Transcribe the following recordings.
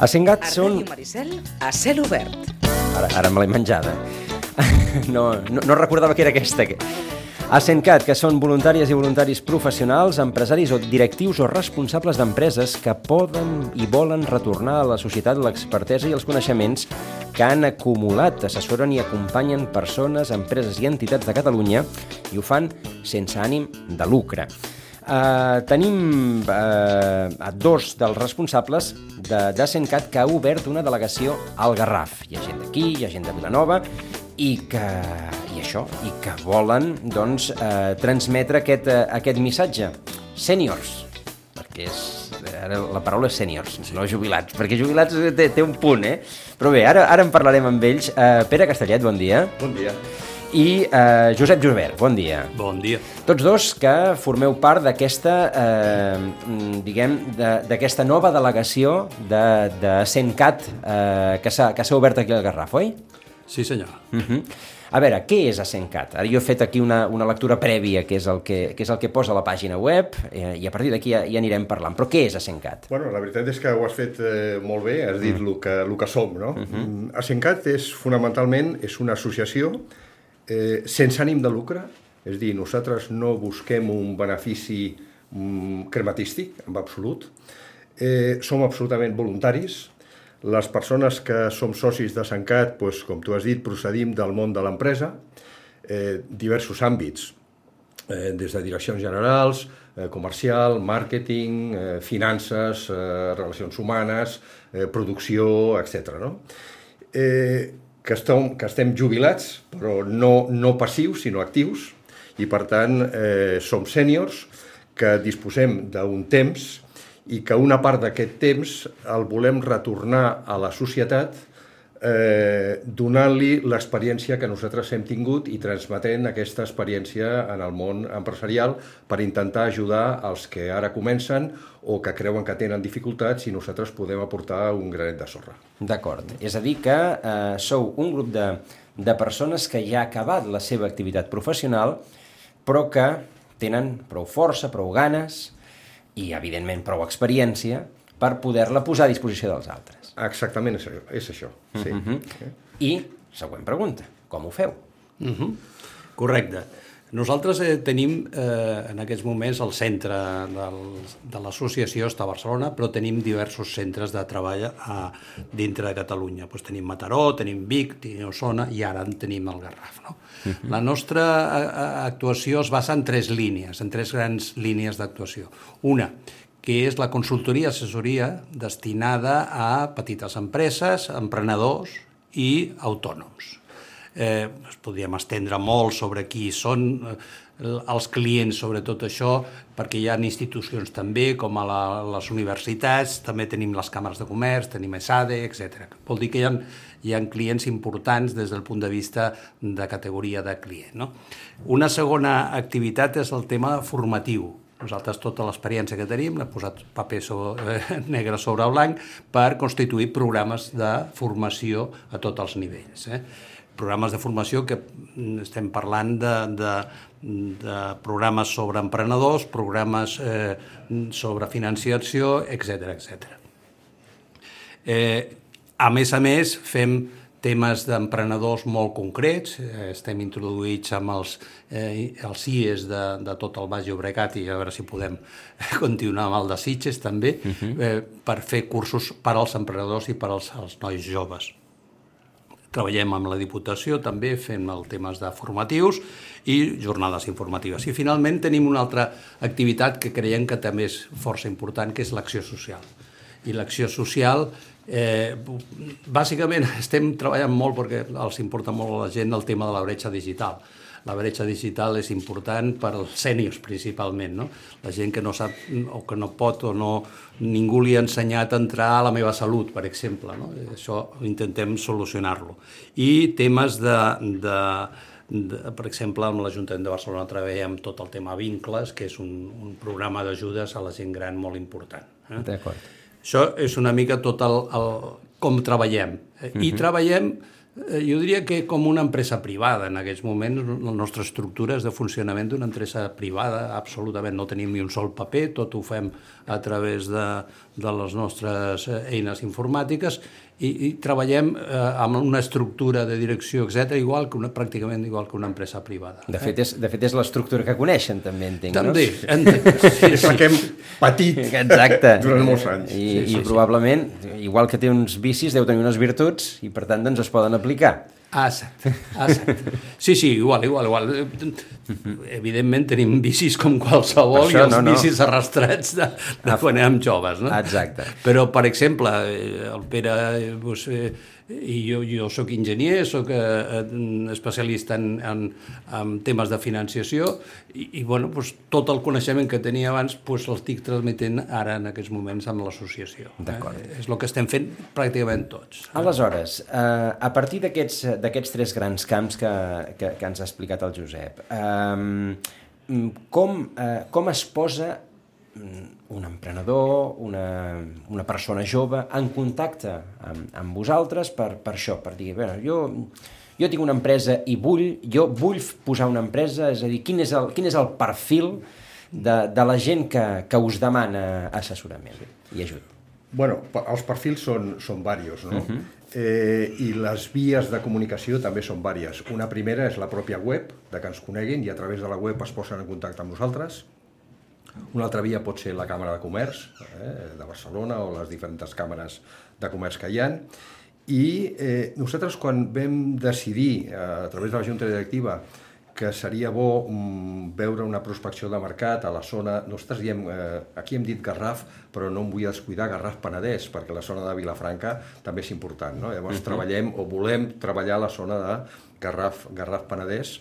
A Sengat A són... Ràdio Maricel, a cel obert. Ara, ara me l'he menjada. No, no, no recordava que era aquesta. A Sencat, que són voluntàries i voluntaris professionals, empresaris o directius o responsables d'empreses que poden i volen retornar a la societat l'expertesa i els coneixements que han acumulat, assessoren i acompanyen persones, empreses i entitats de Catalunya i ho fan sense ànim de lucre. Uh, tenim a dos dels responsables de, de Sencat que ha obert una delegació al Garraf. Hi ha gent d'aquí, hi ha gent de Vilanova, i que, i això, i que volen doncs, eh, transmetre aquest, eh, aquest missatge. Sèniors, perquè és, ara la paraula és sèniors, no jubilats, perquè jubilats té, té un punt, eh? Però bé, ara, ara en parlarem amb ells. Eh, Pere Castellet, bon dia. Bon dia. I eh, Josep Josbert, bon dia. Bon dia. Tots dos que formeu part d'aquesta, eh, mm, diguem, de- d'aquesta nova delegació de, de CENCAT eh, que s'ha que s'ha obert aquí al Garraf, oi? Sí, senyor. Uh -huh. A veure, què és Ascencat? Ara jo he fet aquí una, una lectura prèvia, que és, el que, que és el que posa a la pàgina web, eh, i a partir d'aquí ja, ja anirem parlant. Però què és Ascencat? Bueno, la veritat és que ho has fet eh, molt bé, has dit el que, el que som, no? Uh -huh. Asencat és, fonamentalment, és una associació eh, sense ànim de lucre, és dir, nosaltres no busquem un benefici mm, crematístic, en absolut, eh, som absolutament voluntaris, les persones que som socis de Sancat, doncs, com tu has dit, procedim del món de l'empresa, eh, diversos àmbits, eh, des de direccions generals, eh, comercial, màrqueting, eh, finances, eh, relacions humanes, eh, producció, etc. No? Eh, que, estem, que estem jubilats, però no, no passius, sinó actius, i per tant eh, som sèniors que disposem d'un temps i que una part d'aquest temps el volem retornar a la societat eh, donant-li l'experiència que nosaltres hem tingut i transmetent aquesta experiència en el món empresarial per intentar ajudar els que ara comencen o que creuen que tenen dificultats i nosaltres podem aportar un granet de sorra. D'acord. És a dir que eh, sou un grup de, de persones que ja ha acabat la seva activitat professional, però que tenen prou força, prou ganes i, evidentment, prou experiència per poder-la posar a disposició dels altres. Exactament és, això, és això. Sí. Uh -huh. I, següent pregunta, com ho feu? Uh -huh. Correcte. Nosaltres eh, tenim eh, en aquests moments el centre del, de l'associació està a Barcelona, però tenim diversos centres de treball a, dintre de Catalunya. Pues tenim Mataró, tenim Vic, tenim Osona i ara en tenim el Garraf. No? Uh -huh. La nostra eh, actuació es basa en tres línies, en tres grans línies d'actuació. Una, que és la consultoria assessoria destinada a petites empreses, emprenedors i autònoms. Eh, es podríem estendre molt sobre qui són eh, els clients sobre tot això, perquè hi ha institucions també, com a la, les universitats, també tenim les càmeres de comerç, tenim ESADE, etc. Vol dir que hi ha, hi ha clients importants des del punt de vista de categoria de client. No? Una segona activitat és el tema formatiu, nosaltres tota l'experiència que tenim l'hem posat paper sobre, eh, negre sobre blanc per constituir programes de formació a tots els nivells. Eh? Programes de formació que estem parlant de, de, de programes sobre emprenedors, programes eh, sobre financiació, etc etc. Eh, a més a més, fem temes d'emprenedors molt concrets, eh, estem introduïts amb els, eh, els CIES de, de tot el Baix Llobregat i a veure si podem continuar amb el de Sitges també, uh -huh. eh, per fer cursos per als emprenedors i per als, als nois joves. Treballem amb la Diputació també fent el temes de formatius i jornades informatives. I finalment tenim una altra activitat que creiem que també és força important, que és l'acció social. I l'acció social Eh, bàsicament estem treballant molt perquè els importa molt a la gent el tema de la bretxa digital. La bretxa digital és important per als sèniors principalment, no? La gent que no sap o que no pot o no ningú li ha ensenyat a entrar a la meva salut, per exemple, no? Això intentem solucionar-lo. I temes de, de de, per exemple, amb l'Ajuntament de Barcelona treballem tot el tema vincles, que és un, un programa d'ajudes a la gent gran molt important. Eh? D'acord. Això és una mica tot el, el, com treballem. Uh -huh. I treballem eh, jo diria que com una empresa privada. En aquests moments la nostra estructura és de funcionament d'una empresa privada, absolutament no tenim ni un sol paper, tot ho fem a través de, de les nostres eines informàtiques i, i treballem eh, amb una estructura de direcció, etc igual que una, pràcticament igual que una empresa privada. De fet, és, de fet és l'estructura que coneixen, també, entenc, també, no? entenc. Sí, és la que hem patit Exacte. durant molts anys. I, sí, sí, i probablement, igual que té uns vicis, deu tenir unes virtuts i, per tant, doncs es poden aplicar. Ah, exacte, ah. Sí, sí, igual, igual, igual. Evidentment tenim bicis com qualsevol això, i els no, no. bicis arrastrats de, de quan érem joves, no? Exacte. Però, per exemple, eh, el Pere eh, doncs, eh, i jo, jo sóc enginyer, sóc eh, eh, especialista en, en, en temes de financiació i, i bueno, doncs, tot el coneixement que tenia abans doncs, l'estic transmetent ara en aquests moments amb l'associació. D'acord. Eh? És el que estem fent pràcticament tots. Aleshores, eh, a partir d'aquests tres grans camps que, que, que ens ha explicat el Josep, eh, com, eh, com es posa mm, un emprenedor, una, una persona jove, en contacte amb, amb vosaltres per, per això, per dir, bé, jo, jo tinc una empresa i vull, jo vull posar una empresa, és a dir, quin és el, quin és el perfil de, de la gent que, que us demana assessorament i ajut? Bueno, els perfils són, són varios, no? Uh -huh. eh, I les vies de comunicació també són vàries. Una primera és la pròpia web, de que ens coneguin, i a través de la web es posen en contacte amb nosaltres. Una altra via pot ser la Càmera de Comerç eh, de Barcelona o les diferents càmeres de comerç que hi ha. I eh, nosaltres quan vam decidir, eh, a través de la Junta Directiva, que seria bo mm, veure una prospecció de mercat a la zona... Nosaltres diem, eh, aquí hem dit Garraf, però no em vull descuidar Garraf Penedès, perquè la zona de Vilafranca també és important. No? Llavors uh -huh. treballem o volem treballar a la zona de Garraf, Garraf Penedès.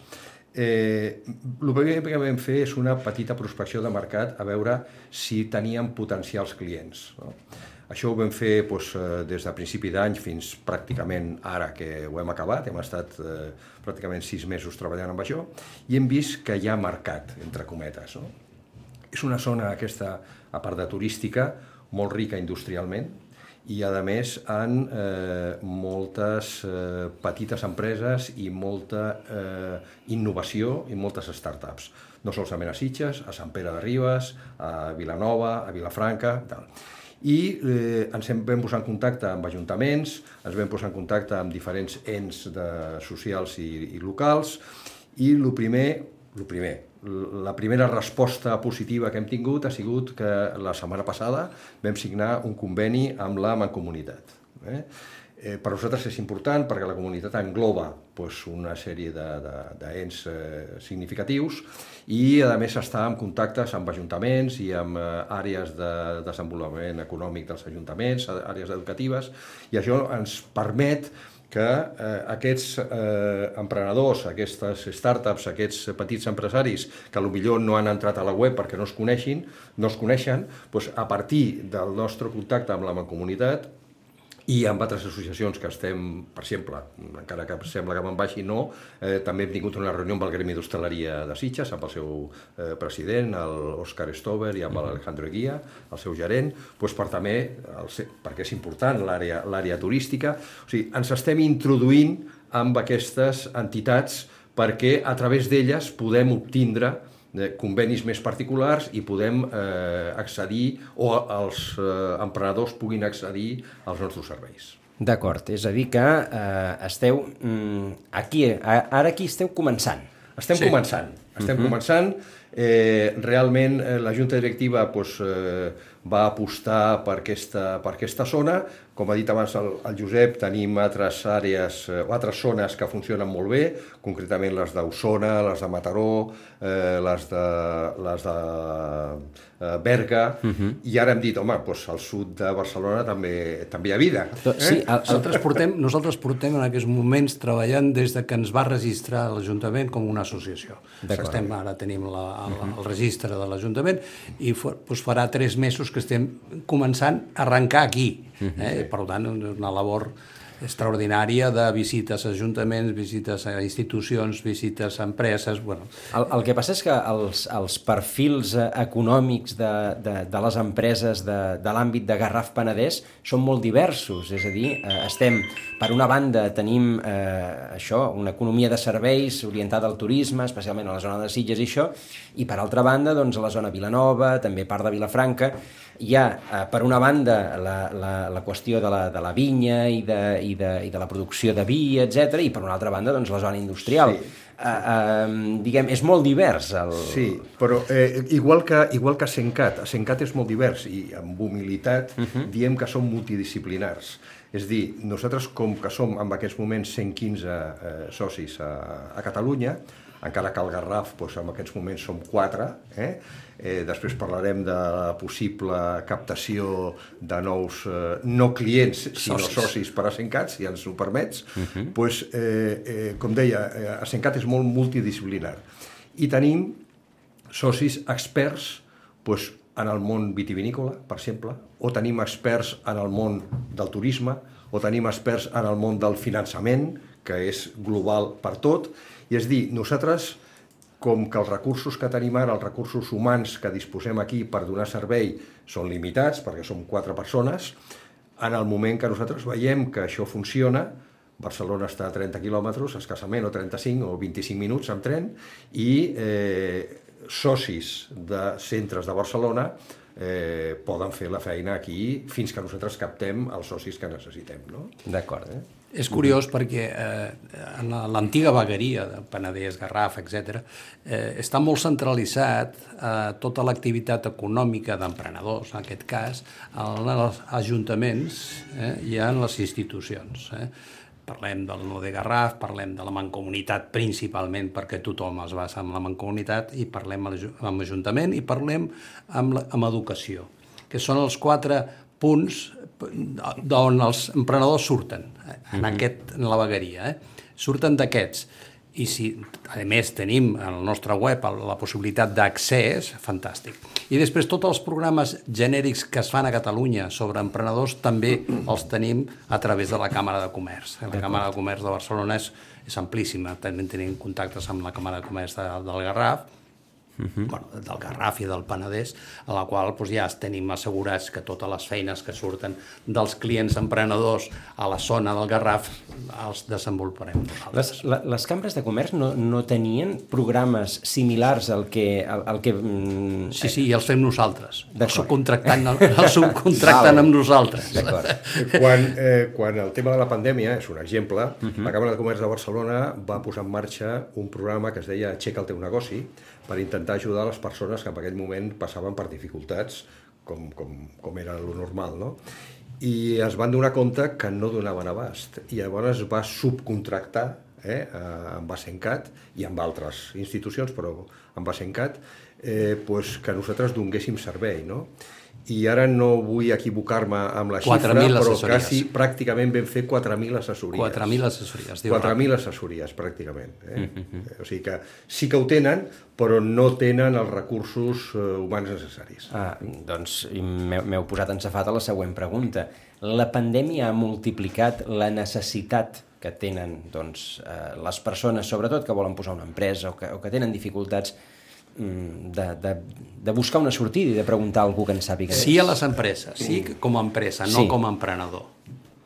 Eh, el primer que vam fer és una petita prospecció de mercat a veure si teníem potencials clients. No? Això ho vam fer doncs, eh, des de principi d'any fins pràcticament ara que ho hem acabat, hem estat eh, pràcticament sis mesos treballant amb això i hem vist que hi ha mercat, entre cometes. No? És una zona aquesta, a part de turística, molt rica industrialment i, a més, en eh, moltes eh, petites empreses i molta eh, innovació i moltes startups. No solament a Sitges, a Sant Pere de Ribes, a Vilanova, a Vilafranca, tal i eh, ens vam posar en contacte amb ajuntaments, ens vam posar en contacte amb diferents ens de, socials i, i locals, i el primer, lo primer, la primera resposta positiva que hem tingut ha sigut que la setmana passada vam signar un conveni amb la Mancomunitat. Eh? Eh, per nosaltres és important perquè la comunitat engloba pues, una sèrie d'ens eh, significatius i a més està en contactes amb ajuntaments i amb eh, àrees de desenvolupament econòmic dels ajuntaments, àrees educatives, i això ens permet que eh, aquests eh, emprenedors, aquestes startups, aquests petits empresaris que millor no han entrat a la web perquè no es coneixin, no es coneixen, doncs a partir del nostre contacte amb la mancomunitat i amb altres associacions que estem, per exemple, encara que sembla que me'n baixi, no, eh, també hem tingut una reunió amb el Gremi d'Hostaleria de Sitges, amb el seu eh, president, l'Òscar Stover, i amb l'Alejandro Guia, el seu gerent, doncs per també, el, perquè és important l'àrea l'àrea turística, o sigui, ens estem introduint amb aquestes entitats perquè a través d'elles podem obtindre de convenis més particulars i podem eh, accedir o els eh, emprenedors puguin accedir als nostres serveis. D'acord, és a dir que eh, esteu mm, aquí, a, ara aquí esteu començant. Estem Sí. començant, estem uh -huh. començant. Eh, realment eh, la Junta Directiva doncs, eh, va apostar per aquesta, per aquesta zona. Com ha dit abans el, el Josep, tenim altres àrees eh, altres zones que funcionen molt bé, concretament les d'Osona, les de Mataró, eh, les de, les de eh, Berga, uh -huh. i ara hem dit, home, doncs al sud de Barcelona també, també hi ha vida. Do- Sí, el, el, Nosaltres portem, nosaltres portem en aquests moments treballant des de que ens va registrar l'Ajuntament com una associació. Estem, ara tenim la, el, el registre de l'Ajuntament i for, doncs farà tres mesos que estem començant a arrencar aquí. Eh? Per tant, una labor extraordinària de visites a ajuntaments, visites a institucions, visites a empreses... Bueno. El, el que passa és que els, els perfils eh, econòmics de, de, de les empreses de, de l'àmbit de Garraf Penedès són molt diversos, és a dir, eh, estem, per una banda, tenim eh, això, una economia de serveis orientada al turisme, especialment a la zona de Sitges i això, i per altra banda, doncs, a la zona Vilanova, també part de Vilafranca, hi ha, eh, per una banda, la, la, la qüestió de la, de la vinya i de, i, de, i de la producció de vi, etc i per una altra banda, doncs, la zona industrial. Sí. Uh, uh, diguem, és molt divers. El... Sí, però eh, igual, que, igual que Sencat, Sencat és molt divers i amb humilitat uh -huh. diem que som multidisciplinars. És dir, nosaltres com que som en aquests moments 115 eh, socis a, a Catalunya, encara que el Garraf doncs, en aquests moments som quatre, eh? Eh, després parlarem de la possible captació de nous, eh, no clients, sinó socis, socis per a Sencat, si ens ho permets. Uh -huh. pues, eh, eh, com deia, eh, Sencat és molt multidisciplinar. I tenim socis experts pues, en el món vitivinícola, per exemple, o tenim experts en el món del turisme, o tenim experts en el món del finançament, que és global per tot, i és dir, nosaltres, com que els recursos que tenim ara, els recursos humans que disposem aquí per donar servei són limitats, perquè som quatre persones, en el moment que nosaltres veiem que això funciona, Barcelona està a 30 quilòmetres, escassament, o 35 o 25 minuts amb tren, i eh, socis de centres de Barcelona eh, poden fer la feina aquí fins que nosaltres captem els socis que necessitem. No? D'acord. Eh? És curiós perquè eh, en l'antiga vegueria de Penedès, Garraf, etc., eh, està molt centralitzat eh, tota l'activitat econòmica d'emprenedors, en aquest cas, en els ajuntaments eh, i en les institucions. Eh. Parlem del no de Garraf, parlem de la mancomunitat principalment perquè tothom es basa en la mancomunitat i parlem amb Ajuntament i parlem amb, la, amb educació, que són els quatre punts d'on els emprenedors surten, en, aquest, en la vegueria. Eh? Surten d'aquests. I si, a més, tenim en el nostre web la possibilitat d'accés, fantàstic. I després tots els programes genèrics que es fan a Catalunya sobre emprenedors també els tenim a través de la Càmera de Comerç. La Càmera de Comerç de Barcelona és, és amplíssima. També tenim contactes amb la Càmera de Comerç de, del Garraf, uh -huh. bueno, del Garraf i del Penedès, a la qual doncs, ja tenim assegurats que totes les feines que surten dels clients emprenedors a la zona del Garraf els desenvoluparem Les, la, les cambres de comerç no, no tenien programes similars al que... Al, al que mm, sí, sí, i els fem nosaltres. Els subcontractant, els subcontracten amb nosaltres. D'acord. Quan, eh, quan el tema de la pandèmia, és un exemple, uh -huh. la Càmera de Comerç de Barcelona va posar en marxa un programa que es deia Aixeca el teu negoci, per intentar ajudar les persones que en aquell moment passaven per dificultats, com, com, com era lo normal, no? I es van donar compte que no donaven abast, i llavors es va subcontractar eh, amb Basencat i amb altres institucions, però amb Basencat, eh, pues, que nosaltres donguéssim servei, no? I ara no vull equivocar-me amb la xifra, però quasi pràcticament vam fer 4.000 assessories. 4.000 assessories. 4.000 assessories, pràcticament. Eh? Mm -hmm. O sigui que sí que ho tenen, però no tenen els recursos eh, humans necessaris. Ah, doncs m'heu posat en safat a la següent pregunta. La pandèmia ha multiplicat la necessitat que tenen doncs, eh, les persones, sobretot que volen posar una empresa o que, o que tenen dificultats de, de, de buscar una sortida i de preguntar a algú que en sàpiga. Sí a les empreses, sí com a empresa, no sí. com a emprenedor.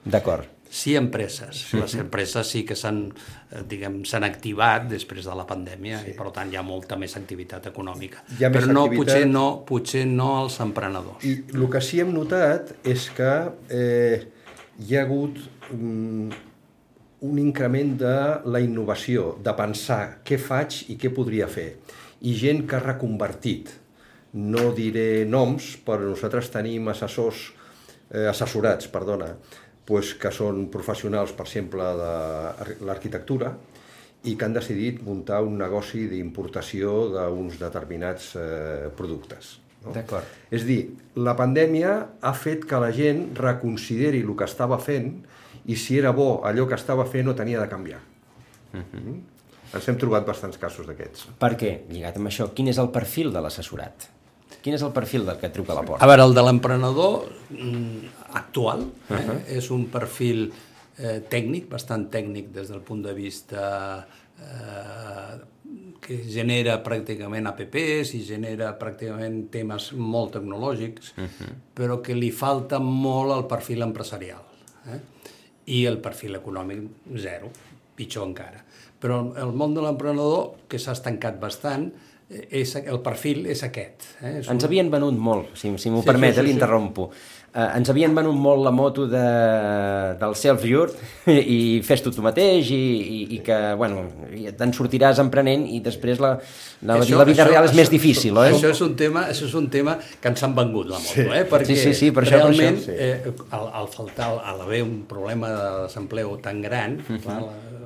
D'acord. Sí, empreses. Sí. Les empreses sí que s'han eh, diguem s'han activat després de la pandèmia sí. i per tant hi ha molta més activitat econòmica. Però no, activitat... potser no potser no els emprenedors. I el que sí hem notat és que eh, hi ha hagut um, un increment de la innovació, de pensar què faig i què podria fer i gent que ha reconvertit. No diré noms, però nosaltres tenim assessors, eh, assessorats, perdona, pues, que són professionals, per exemple, de l'arquitectura, i que han decidit muntar un negoci d'importació d'uns determinats eh, productes. No? D'acord. És dir, la pandèmia ha fet que la gent reconsideri el que estava fent i si era bo allò que estava fent o tenia de canviar. Uh -huh. Ens hem trobat bastants casos d'aquests. Per què? Lligat amb això, quin és el perfil de l'assessorat? Quin és el perfil del que truca a la porta? A veure, el de l'emprenedor mm, actual eh, uh -huh. és un perfil eh, tècnic, bastant tècnic des del punt de vista eh, que genera pràcticament apps i genera pràcticament temes molt tecnològics, uh -huh. però que li falta molt el perfil empresarial. Eh? I el perfil econòmic, zero, pitjor encara. Però el món de l'emprenedor, que s'ha estancat bastant, eh, és, el perfil és aquest. Eh? És Ens havien venut molt, si, si m'ho sí, permet, sí, sí, l'interrompo. Sí eh, ens havien venut molt la moto de, del self-jurt i fes tu tu mateix i, i, i que, bueno, te'n sortiràs emprenent i després la, la, això, la vida això, real és això, més difícil, oi? Això és un tema, això és un tema que ens han vengut la moto, sí. eh? Perquè sí, sí, sí, per realment, això, per això, sí. eh, al, al faltar, al haver un problema de desempleo tan gran, uh -huh. clar,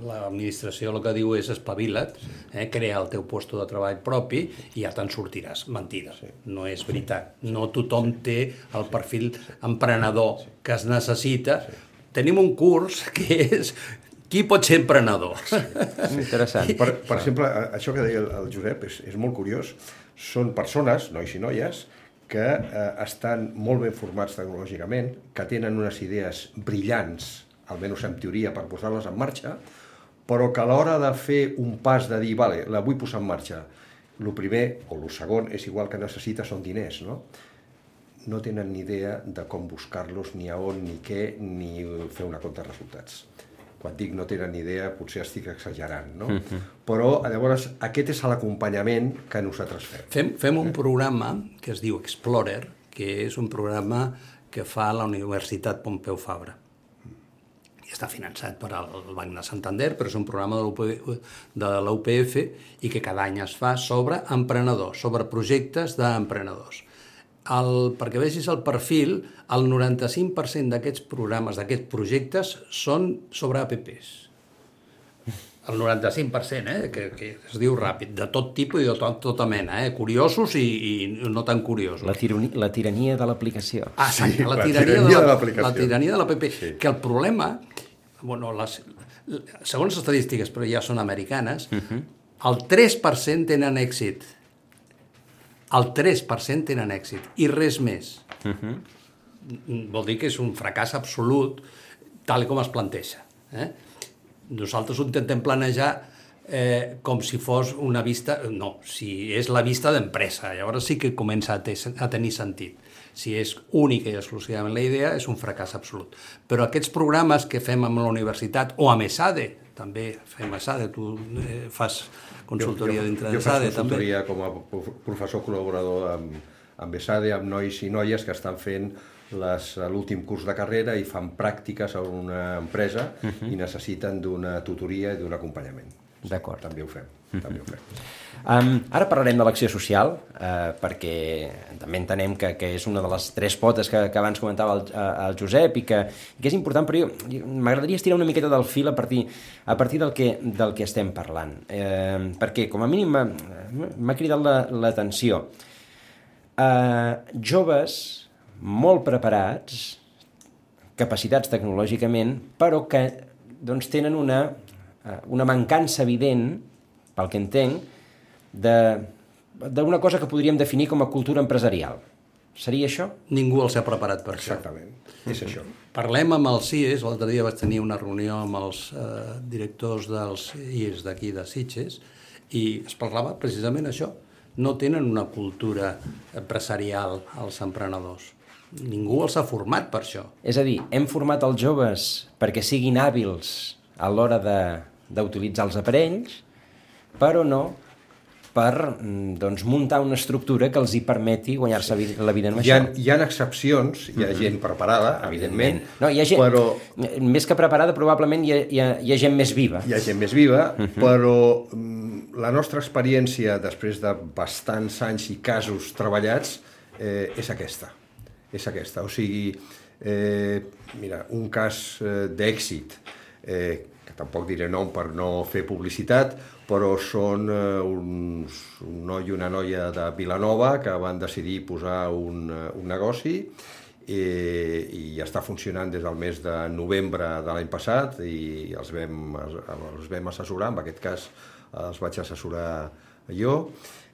l'administració el que diu és espavila't, eh, crea el teu lloc de treball propi i ja te'n sortiràs. Mentida, sí. no és veritat. No tothom té el perfil emprenedor que es necessita. Sí. Tenim un curs que és qui pot ser emprenedor? Sí. Interessant. Per, per exemple, això que deia el Josep és, és molt curiós. Són persones, nois i noies, que eh, estan molt ben formats tecnològicament, que tenen unes idees brillants, almenys en teoria, per posar-les en marxa, però que a l'hora de fer un pas de dir, vale, la vull posar en marxa, el primer o el segon és igual que necessita són diners, no? No tenen ni idea de com buscar-los, ni a on, ni què, ni fer una compta de resultats. Quan dic no tenen ni idea, potser estic exagerant, no? Mm -hmm. Però, llavors, aquest és l'acompanyament que nosaltres fem. Fem, fem un programa que es diu Explorer, que és un programa que fa la Universitat Pompeu Fabra i està finançat per al Banc de Santander, però és un programa de la UPF i que cada any es fa sobre emprenedors, sobre projectes d'emprenedors. El, perquè vegis el perfil, el 95% d'aquests programes, d'aquests projectes, són sobre APPs. El 95%, eh? que, que es diu ràpid, de tot tipus i de tot, tota mena, eh? curiosos i, i no tan curiosos. La, tirania, la tirania de l'aplicació. Ah, sí, la, la tirania, tirania de l'aplicació. La, la tirania de l'app. Sí. Que el problema bueno, les, segons estadístiques, però ja són americanes, uh -huh. el 3% tenen èxit. El 3% tenen èxit, i res més. Uh -huh. Vol dir que és un fracàs absolut, tal com es planteja. Eh? Nosaltres ho intentem planejar eh, com si fos una vista... No, si és la vista d'empresa, llavors sí que comença a, a tenir sentit si és única i exclusivament la idea, és un fracàs absolut. Però aquests programes que fem amb la universitat o amb ESADE, també fem ESADE, tu eh, fas consultoria dintre d'ESADE també. Jo faig consultoria com a professor col·laborador amb, amb ESADE, amb nois i noies que estan fent l'últim curs de carrera i fan pràctiques a una empresa uh -huh. i necessiten d'una tutoria i d'un acompanyament. D'acord. També ho fem, -huh. també ho fem. Um, ara parlarem de l'acció social, uh, perquè també entenem que, que és una de les tres potes que, que abans comentava el, el Josep i que, i que és important, però m'agradaria estirar una miqueta del fil a partir, a partir del, que, del que estem parlant. Uh, perquè, com a mínim, m'ha cridat l'atenció. La, uh, joves molt preparats, capacitats tecnològicament, però que doncs, tenen una, una mancança evident, pel que entenc, d'una cosa que podríem definir com a cultura empresarial. Seria això? Ningú els ha preparat per Exactament. això. Exactament, és això. Parlem amb els CIES, l'altre dia vaig tenir una reunió amb els eh, directors dels CIES d'aquí de Sitges i es parlava precisament això. No tenen una cultura empresarial els emprenedors. Ningú els ha format per això. És a dir, hem format els joves perquè siguin hàbils a l'hora d'utilitzar els aparells, però no per mm, doncs, muntar una estructura que els hi permeti guanyar-se la vida amb hi ha, això. Hi ha excepcions, hi ha mm-hmm. gent preparada, evidentment, no, hi ha gent, però... Més que preparada, probablement hi ha, hi ha, hi ha gent més viva. Hi ha gent més viva, uh mm-hmm. -huh. però mm, la nostra experiència, després de bastants anys i casos treballats, eh, és aquesta. És aquesta. O sigui, eh, mira, un cas eh, d'èxit, eh, que tampoc diré nom per no fer publicitat, però són eh, uns, un noi i una noia de Vilanova que van decidir posar un, eh, un negoci i, i està funcionant des del mes de novembre de l'any passat i els vam, els vam assessorar, en aquest cas els vaig assessorar jo,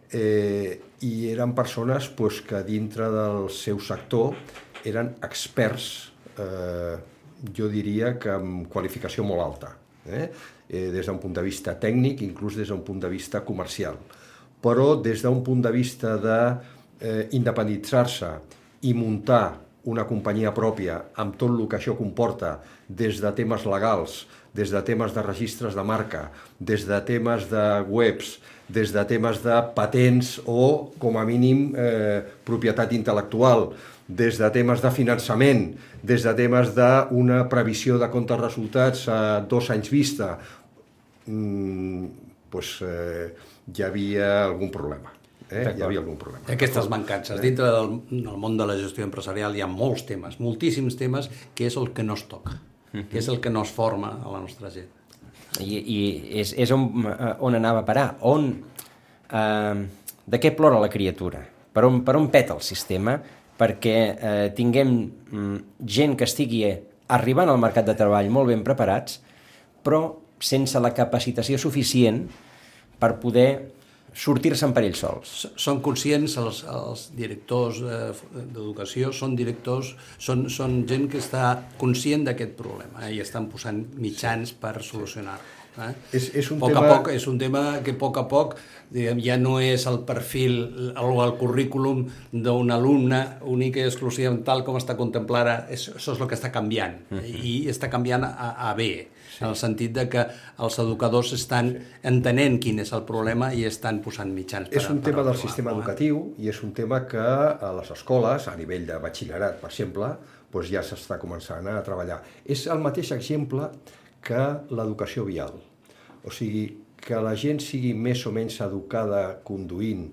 eh, i eren persones pues, que dintre del seu sector eren experts eh, jo diria que amb qualificació molt alta, eh? Eh, des d'un punt de vista tècnic, inclús des d'un punt de vista comercial. Però des d'un punt de vista de eh, i muntar una companyia pròpia amb tot el que això comporta, des de temes legals, des de temes de registres de marca, des de temes de webs, des de temes de patents o, com a mínim, eh, propietat intel·lectual, des de temes de finançament, des de temes d'una previsió de comptes resultats a dos anys vista, mm, pues, eh, hi havia algun problema. Eh? Hi havia algun problema. Aquestes mancances. Dintre del, del món de la gestió empresarial hi ha molts temes, moltíssims temes, que és el que no es toca, que és el que no es forma a la nostra gent. I, i és, és on, eh, on anava a parar. On, eh, de què plora la criatura? Per on, per on peta el sistema perquè eh, tinguem mm, gent que estigui arribant al mercat de treball molt ben preparats, però sense la capacitació suficient per poder sortir-se'n per ells sols. Són conscients, els, els directors eh, d'educació són directors, són, són gent que està conscient d'aquest problema eh, i estan posant mitjans per solucionar-lo. Eh? És, és un poc tema... a poc, és un tema que a poc a poc diguem, ja no és el perfil o el currículum d'un alumne únic i exclusivament tal com està contemplat, això és el que està canviant uh -huh. i està canviant a, a bé sí. en el sentit de que els educadors estan entenent quin és el problema i estan posant mitjans És un per tema del sistema eh? educatiu i és un tema que a les escoles, a nivell de batxillerat, per exemple, doncs ja s'està començant a treballar. És el mateix exemple que l'educació vial. O sigui, que la gent sigui més o menys educada conduint,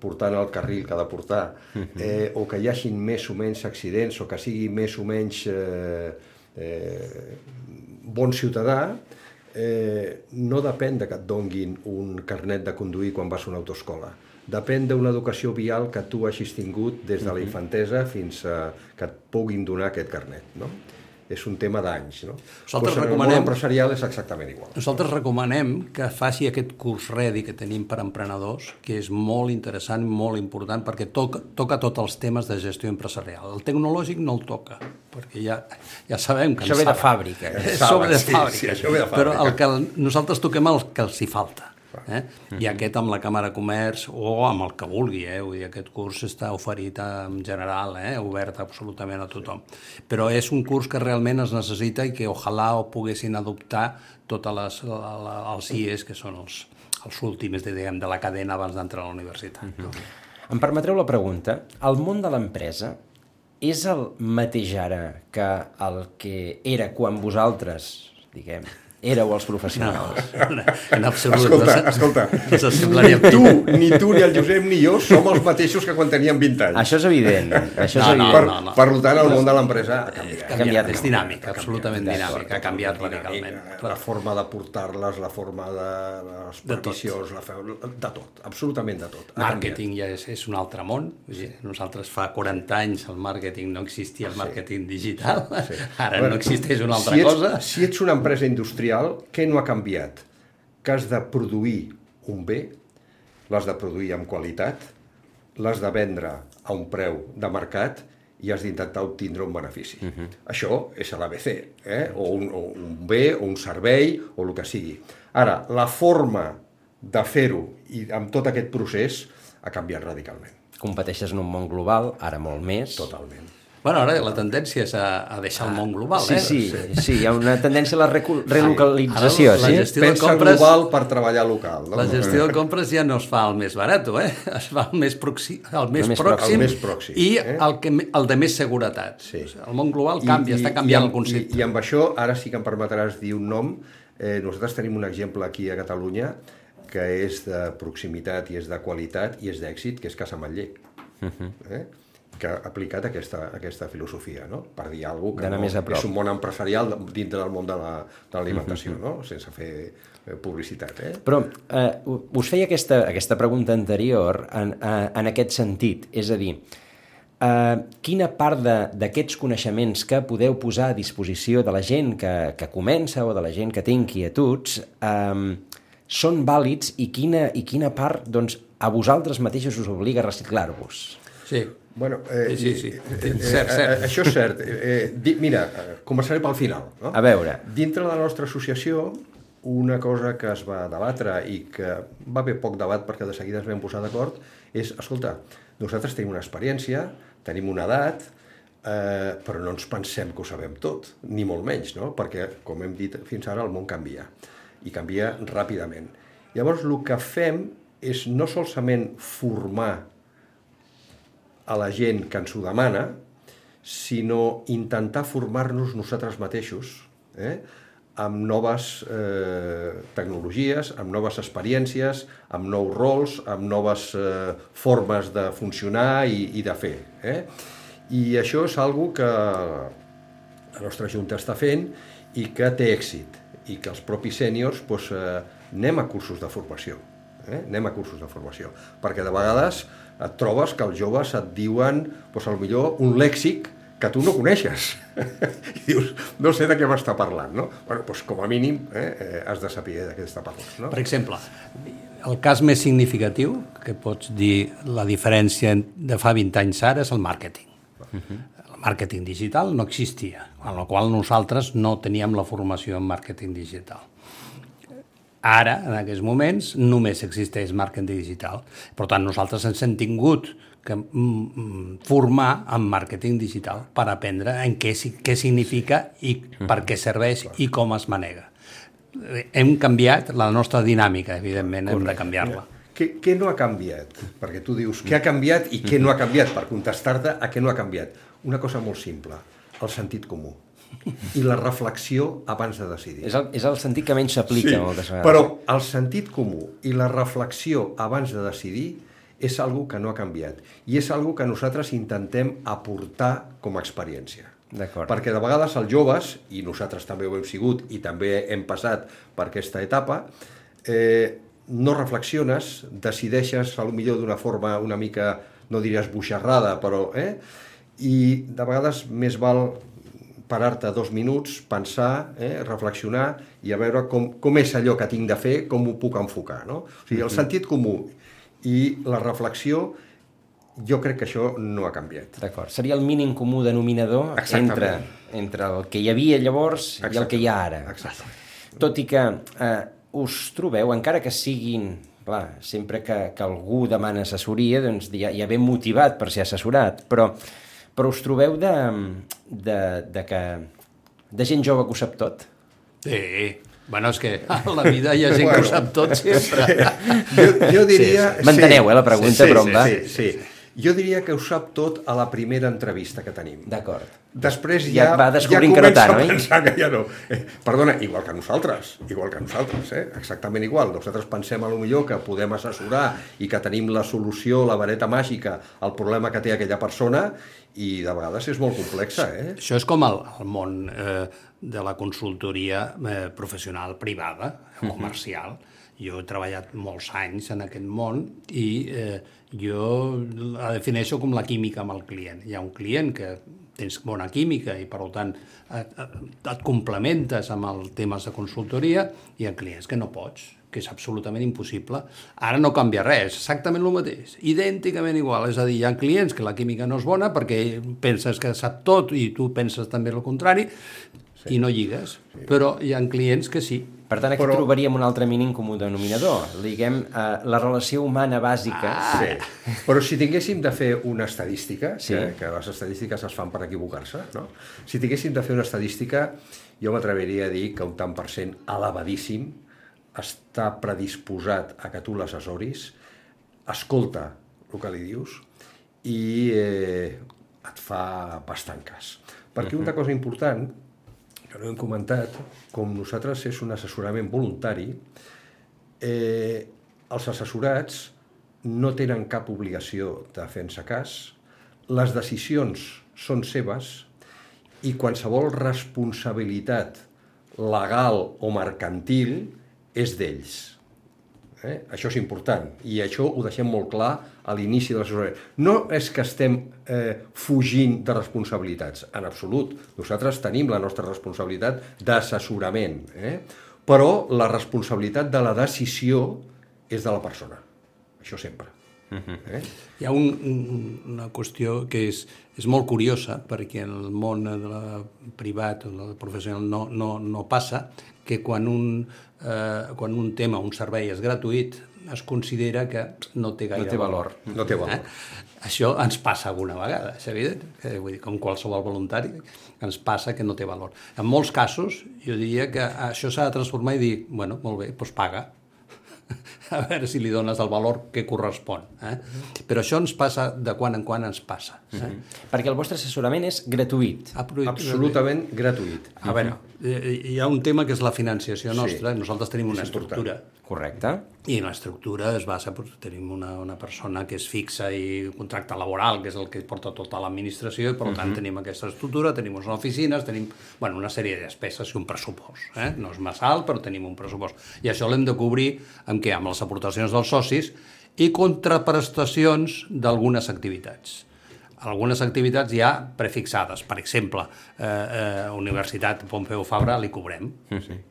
portant el carril que ha de portar, eh, o que hi hagin més o menys accidents, o que sigui més o menys eh, eh, bon ciutadà, eh, no depèn de que et donguin un carnet de conduir quan vas a una autoscola. Depèn d'una educació vial que tu hagis tingut des de la infantesa fins a que et puguin donar aquest carnet. No? És un tema d'anys. No? Nosaltres pues recomanem... el empresarial és exactament igual. Nosaltres recomanem que faci aquest curs ready que tenim per emprenedors, que és molt interessant, molt important, perquè toca, toca tots els temes de gestió empresarial. El tecnològic no el toca, perquè ja, ja sabem que Això ve de fàbrica. De fàbrica. sí, això ve de Però el fàbrica. que nosaltres toquem el que els hi falta. Eh? I aquest amb la Càmera de Comerç o amb el que vulgui, eh? Vull dir, aquest curs està oferit en general, eh? obert absolutament a tothom. Però és un curs que realment es necessita i que ojalà ho poguessin adoptar totes les, la, la, els IES, que són els, els últims de, diguem, de la cadena abans d'entrar a la universitat. no? Em permetreu la pregunta? El món de l'empresa és el mateix ara que el que era quan vosaltres, diguem, éreu els professionals? En absolut. Escolta, no escolta, No ni tu, ni tu, ni el Josep, ni jo som els mateixos que quan teníem 20 anys. Això és evident. Això és No, no, evident. per, no, no. per tant, el món de l'empresa ha canviat. Ha canviat, és dinàmic, absolutament dinàmic, ha canviat radicalment. La forma de portar-les, la forma de les De peticions, la fe... de tot, absolutament de tot. Ha Màrqueting ja és, és un altre món. Vull dir, nosaltres fa 40 anys el màrqueting no existia, el màrqueting digital. Ara no existeix una altra si ets, cosa. Si ets una empresa industrial, què no ha canviat? Que has de produir un bé, l'has de produir amb qualitat, l'has de vendre a un preu de mercat i has d'intentar obtindre un benefici. Uh -huh. Això és l'ABC, eh? o, un, o un bé, o un servei, o el que sigui. Ara, la forma de fer-ho i amb tot aquest procés ha canviat radicalment. Competeixes en un món global, ara molt més. Totalment. Bueno, ara la tendència és a, a deixar el món global, Sí, eh? sí, sí, hi ha una tendència a la relocalització, Ara la sí? gestió de Pensa compres- global per treballar local. No? La gestió de compres ja no es fa el més barat, eh? Es fa el més, proxi, el més, El més pròxim, pròxim. El més pròxim, i eh? el, que, me- el de més seguretat. Sí. O sigui, el món global canvia, està canviant i, el concepte. I, I amb això, ara sí que em permetràs dir un nom, eh, nosaltres tenim un exemple aquí a Catalunya que és de proximitat i és de qualitat i és d'èxit, que és Casa Matller. Uh. -huh. eh? Que ha aplicat aquesta, aquesta filosofia, no? per dir alguna cosa que més a no, prop. és un món empresarial dintre del món de la- de l'alimentació, no? sense fer eh, publicitat. Eh? Però eh, us feia aquesta, aquesta pregunta anterior en, eh, en aquest sentit, és a dir, eh, quina part de- d'aquests coneixements que podeu posar a disposició de la gent que, que comença o de la gent que té inquietuds eh, són vàlids i quina, i quina part doncs, a vosaltres mateixos us obliga a reciclar-vos? Sí, Bueno, eh, Sí, sí, sí. Eh, eh, Cert, cert. Eh, això és cert. Eh, di, mira, començaré pel final. No? A veure. Dintre de la nostra associació, una cosa que es va debatre i que va haver poc debat perquè de seguida ens vam posar d'acord és, escolta, nosaltres tenim una experiència, tenim una edat, eh, però no ens pensem que ho sabem tot, ni molt menys, no? perquè, com hem dit fins ara, el món canvia, i canvia ràpidament. Llavors, el que fem és no solament formar a la gent que ens ho demana, sinó intentar formar-nos nosaltres mateixos eh? amb noves eh, tecnologies, amb noves experiències, amb nous rols, amb noves eh, formes de funcionar i, i de fer. Eh? I això és algo que la nostra Junta està fent i que té èxit i que els propis sèniors doncs, eh, anem a cursos de formació. Eh? Anem a cursos de formació. Perquè de vegades et trobes que els joves et diuen, doncs, millor un lèxic que tu no coneixes. I dius, no sé de què m'està parlant, no? Bueno, doncs com a mínim eh, eh, has de saber de què està parlant, no? Per exemple, el cas més significatiu que pots dir la diferència de fa 20 anys ara és el màrqueting. El màrqueting digital no existia, amb la qual nosaltres no teníem la formació en màrqueting digital. Ara, en aquests moments, només existeix màrqueting digital. Per tant, nosaltres ens hem tingut que mm, mm, formar en màrqueting digital per aprendre en què, què significa i per què serveix i com es manega. Hem canviat la nostra dinàmica, evidentment, hem de canviar-la. Què, què no ha canviat? Perquè tu dius què ha canviat i què no ha canviat, per contestar-te a què no ha canviat. Una cosa molt simple, el sentit comú i la reflexió abans de decidir. És el, és el sentit que menys s'aplica moltes vegades. però el sentit comú i la reflexió abans de decidir és algo que no ha canviat i és algo que nosaltres intentem aportar com a experiència. D'acord. Perquè de vegades els joves, i nosaltres també ho hem sigut i també hem passat per aquesta etapa, eh, no reflexiones, decideixes a lo millor d'una forma una mica, no diries buixarrada, però... Eh? I de vegades més val parar-te dos minuts, pensar, eh, reflexionar i a veure com, com és allò que tinc de fer, com ho puc enfocar. No? O sigui, el sentit comú i la reflexió, jo crec que això no ha canviat. D'acord. Seria el mínim comú denominador entre, Exactament. entre el que hi havia llavors i el que hi ha ara. Exactament. Tot i que eh, us trobeu, encara que siguin... Clar, sempre que, que algú demana assessoria, doncs ja, ja ben motivat per ser assessorat, però, però us trobeu de, de, de que de gent jove que ho sap tot? Sí, bueno, és que a la vida hi ha gent que ho sap tot sempre. Jo, jo diria... Sí, sí. M'enteneu, eh, la pregunta, sí, però sí, em va. Sí, sí. Jo diria que ho sap tot a la primera entrevista que tenim. D'acord. Després Ja ja, va descobrint ja que no comença tant, a oi? pensar que ja no. Eh, perdona, igual que nosaltres, igual que nosaltres, eh? exactament igual. Nosaltres pensem a lo millor que podem assessorar i que tenim la solució, la vareta màgica al problema que té aquella persona i de vegades és molt complexa. Eh? Això és com el, el món eh, de la consultoria eh, professional privada, comercial. Jo he treballat molts anys en aquest món i eh, jo la defineixo com la química amb el client. Hi ha un client que tens bona química i, per tant, et, et, complementes amb els temes de consultoria i hi ha clients que no pots que és absolutament impossible. Ara no canvia res, exactament el mateix, idènticament igual. És a dir, hi ha clients que la química no és bona perquè penses que sap tot i tu penses també el contrari sí. i no lligues. Sí. Però hi ha clients que sí. Per tant, aquí Però- trobaríem un altre mínim comú denominador. Diguem, eh, la relació humana bàsica. Ah. Sí. Però si tinguéssim de fer una estadística, Sí. que, que les estadístiques es fan per equivocar-se, no? si tinguéssim de fer una estadística, jo m'atreviria a dir que un tant per cent elevadíssim està predisposat a que tu l'assessoris, escolta el que li dius i eh, et fa bastant cas. Perquè una cosa important, que no hem comentat, com nosaltres és un assessorament voluntari, eh, els assessorats no tenen cap obligació de fer-se cas, les decisions són seves i qualsevol responsabilitat legal o mercantil és d'ells. Eh? Això és important i això ho deixem molt clar a l'inici de l'assessorament. No és que estem eh, fugint de responsabilitats, en absolut. Nosaltres tenim la nostra responsabilitat d'assessorament, eh? però la responsabilitat de la decisió és de la persona. Això sempre. eh? Hi ha un, un, una qüestió que és, és molt curiosa, perquè en el món de la privat o del professional no, no, no passa, que quan un, eh, quan un tema, un servei és gratuït, es considera que no té gaire No té valor. No té valor. Eh? Això ens passa alguna vegada, és evident, que, vull dir, com qualsevol voluntari, ens passa que no té valor. En molts casos, jo diria que això s'ha de transformar i dir, bueno, molt bé, doncs paga, a veure si li dones el valor que correspon. Eh? Però això ens passa, de quan en quan ens passa. Eh? Perquè el vostre assessorament és gratuït. Absolutament gratuït. A veure, eh, hi ha un tema que és la financiació nostra. Sí. Nosaltres tenim una És important. Correcte. i l'estructura es basa, doncs, tenim una, una persona que és fixa i contracte laboral, que és el que porta tota l'administració, i per tant tenim aquesta estructura, tenim unes oficines, tenim bueno, una sèrie de despeses i un pressupost. Eh? No és massa alt, però tenim un pressupost. I això l'hem de cobrir amb què? Amb les aportacions dels socis i contraprestacions d'algunes activitats algunes activitats ja prefixades. Per exemple, eh, eh, Universitat Pompeu Fabra li cobrem,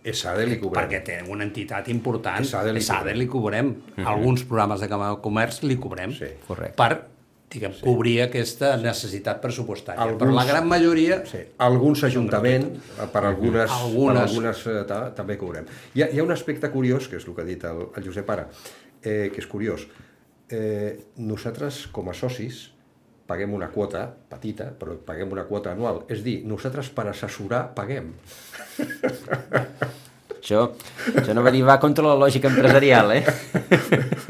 ESADE li cobrem. perquè té una entitat important, ESADE li ESADE cobrem. li cobrem, alguns programes de de Comerç li cobrem, Sí, correcte. per diguem, cobrir aquesta necessitat pressupostària. Alguns- Però la gran majoria... Sí. Alguns ajuntaments, eh, per algunes, Algunes. per algunes eh, ta, també cobrem. Hi ha, hi ha un aspecte curiós, que és el que ha dit el, el Josep Ara, eh, que és curiós. Eh, nosaltres, com a socis, paguem una quota petita, però paguem una quota anual. És dir, nosaltres per assessorar paguem. Això, això no va dir va contra la lògica empresarial, eh?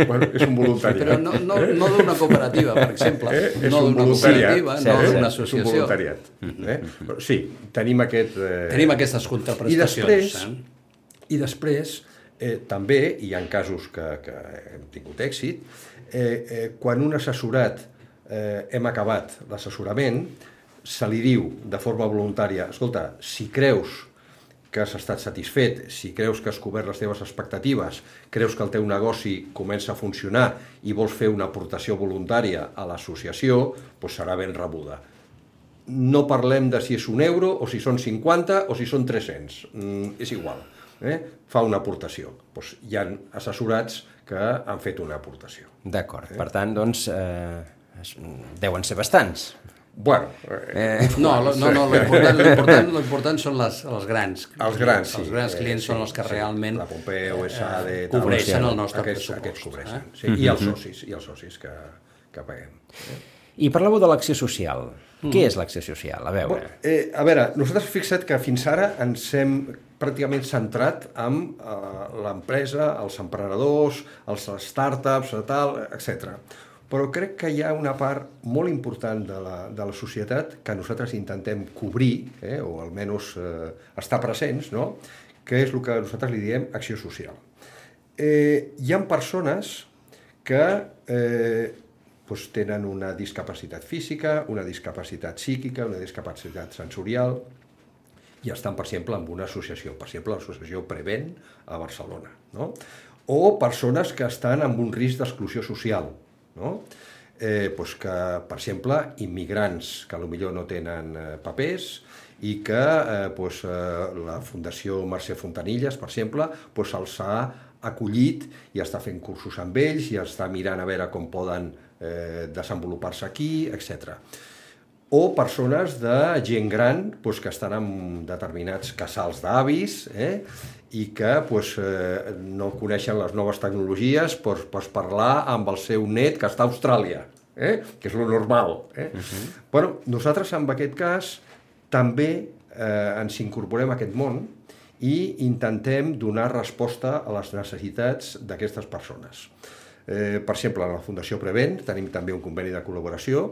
bueno, és un voluntariat. Però no, no, no d'una cooperativa, per exemple. Eh? És no un d'una cooperativa, Cert, no d'una És un associació. voluntariat. Eh? Però Sí, tenim aquest... Eh... Tenim aquestes I contraprestacions. després, eh? i després eh, també, hi ha casos que, que hem tingut èxit, eh, eh, quan un assessorat eh, hem acabat l'assessorament, se li diu de forma voluntària, escolta, si creus que has estat satisfet, si creus que has cobert les teves expectatives, creus que el teu negoci comença a funcionar i vols fer una aportació voluntària a l'associació, doncs serà ben rebuda no parlem de si és un euro o si són 50 o si són 300. Mm, és igual. Eh? Fa una aportació. Doncs hi han assessorats que han fet una aportació. D'acord. Per tant, doncs, eh, deuen ser bastants. Bueno, eh, Eh, No, no, no, l'important, són les, els grans. els grans, sí. Els grans clients Eh, són sí, els que sí. realment La Pompeu, ESADE... eh, tal, cobreixen sí, el nostre aquests, pressupost, Aquests cobreixen, eh? sí. I els socis, i els socis que, que paguem. I parlàveu de l'acció social. Què és l'acció social? A veure. Bueno, eh, a veure, nosaltres fixa't que fins ara ens hem pràcticament centrat en eh, l'empresa, els emprenedors, els startups, eh, tal, etc. Però crec que hi ha una part molt important de la, de la societat que nosaltres intentem cobrir, eh, o almenys eh, estar presents, no? que és el que nosaltres li diem acció social. Eh, hi ha persones que eh, doncs tenen una discapacitat física, una discapacitat psíquica, una discapacitat sensorial, i estan, per exemple, en una associació, per exemple, l'associació Prevent a Barcelona, no? O persones que estan amb un risc d'exclusió social, no? Eh, doncs que, per exemple, immigrants que potser no tenen eh, papers i que eh, doncs, la Fundació Mercè Fontanilles, per exemple, doncs els ha acollit i està fent cursos amb ells i està mirant a veure com poden eh, desenvolupar-se aquí, etc o persones de gent gran doncs, que estan en determinats casals d'avis eh? I que doncs, eh, no coneixen les noves tecnologies per, per parlar amb el seu net que està a Austràlia, eh? que és lo normal. Eh? Uh -huh. bueno, nosaltres, en aquest cas, també eh, ens incorporem a aquest món i intentem donar resposta a les necessitats d'aquestes persones. Eh, per exemple, a la Fundació Prevent tenim també un conveni de col·laboració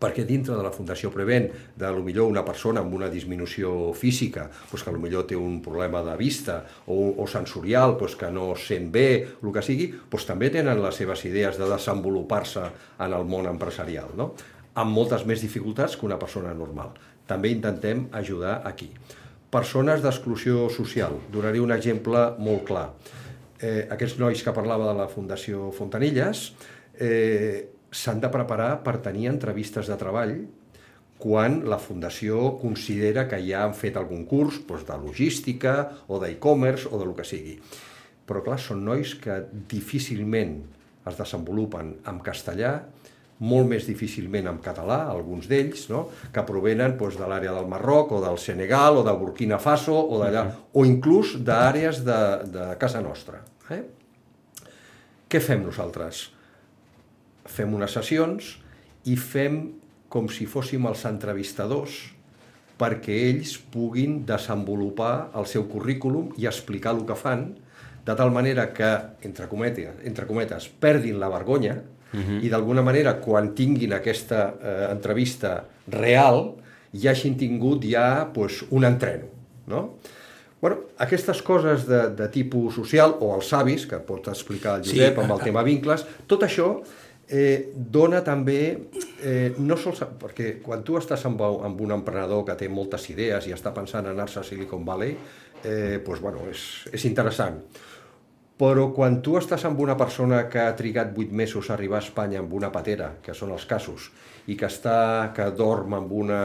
perquè dintre de la Fundació Prevent, de lo millor una persona amb una disminució física, doncs que millor té un problema de vista o, o sensorial, doncs que no sent bé, el que sigui, doncs també tenen les seves idees de desenvolupar-se en el món empresarial, no? amb moltes més dificultats que una persona normal. També intentem ajudar aquí. Persones d'exclusió social. Donaré un exemple molt clar. Eh, aquests nois que parlava de la Fundació Fontanilles eh, s'han de preparar per tenir entrevistes de treball quan la Fundació considera que ja han fet algun curs doncs, de logística o d'e-commerce o del que sigui. Però, clar, són nois que difícilment es desenvolupen en castellà, molt més difícilment en català, alguns d'ells, no? que provenen doncs, de l'àrea del Marroc o del Senegal o de Burkina Faso o d'allà, uh -huh. o inclús d'àrees de, de casa nostra. Eh? Què fem nosaltres? Fem unes sessions i fem com si fóssim els entrevistadors perquè ells puguin desenvolupar el seu currículum i explicar el que fan, de tal manera que, entre cometes, entre cometes perdin la vergonya uh -huh. i d'alguna manera, quan tinguin aquesta eh, entrevista real, ja hagin tingut ja pues, un entreno. No? Bueno, aquestes coses de, de tipus social, o els avis, que pot explicar el Josep sí, amb el tema vincles, tot això eh, dona també, eh, no sols, perquè quan tu estàs amb, amb un emprenedor que té moltes idees i està pensant en anar-se a Silicon Valley, eh, pues, bueno, és, és interessant. Però quan tu estàs amb una persona que ha trigat 8 mesos a arribar a Espanya amb una patera, que són els casos, i que està que dorm amb una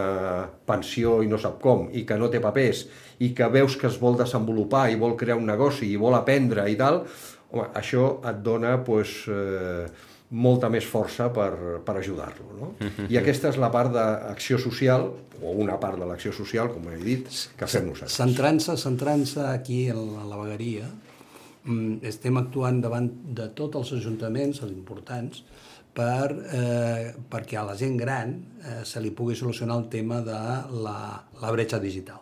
pensió i no sap com, i que no té papers, i que veus que es vol desenvolupar i vol crear un negoci i vol aprendre i tal, home, això et dona pues, eh, molta més força per, per ajudar-lo. No? I aquesta és la part d'acció social, o una part de l'acció social, com he dit, que fem nosaltres. Centrant-se centrant aquí a la vegueria, mm, estem actuant davant de tots els ajuntaments, els importants, per, eh, perquè a la gent gran eh, se li pugui solucionar el tema de la, la bretxa digital.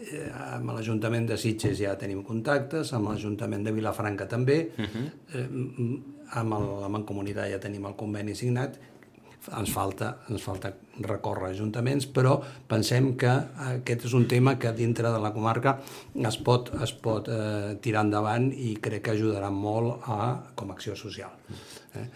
Eh, amb l'Ajuntament de Sitges ja tenim contactes, amb l'Ajuntament de Vilafranca també, uh -huh. eh, amb el, la Mancomunitat ja tenim el conveni signat, ens falta, ens falta recórrer ajuntaments, però pensem que aquest és un tema que dintre de la comarca es pot, es pot eh, tirar endavant i crec que ajudarà molt a, com a acció social. Eh?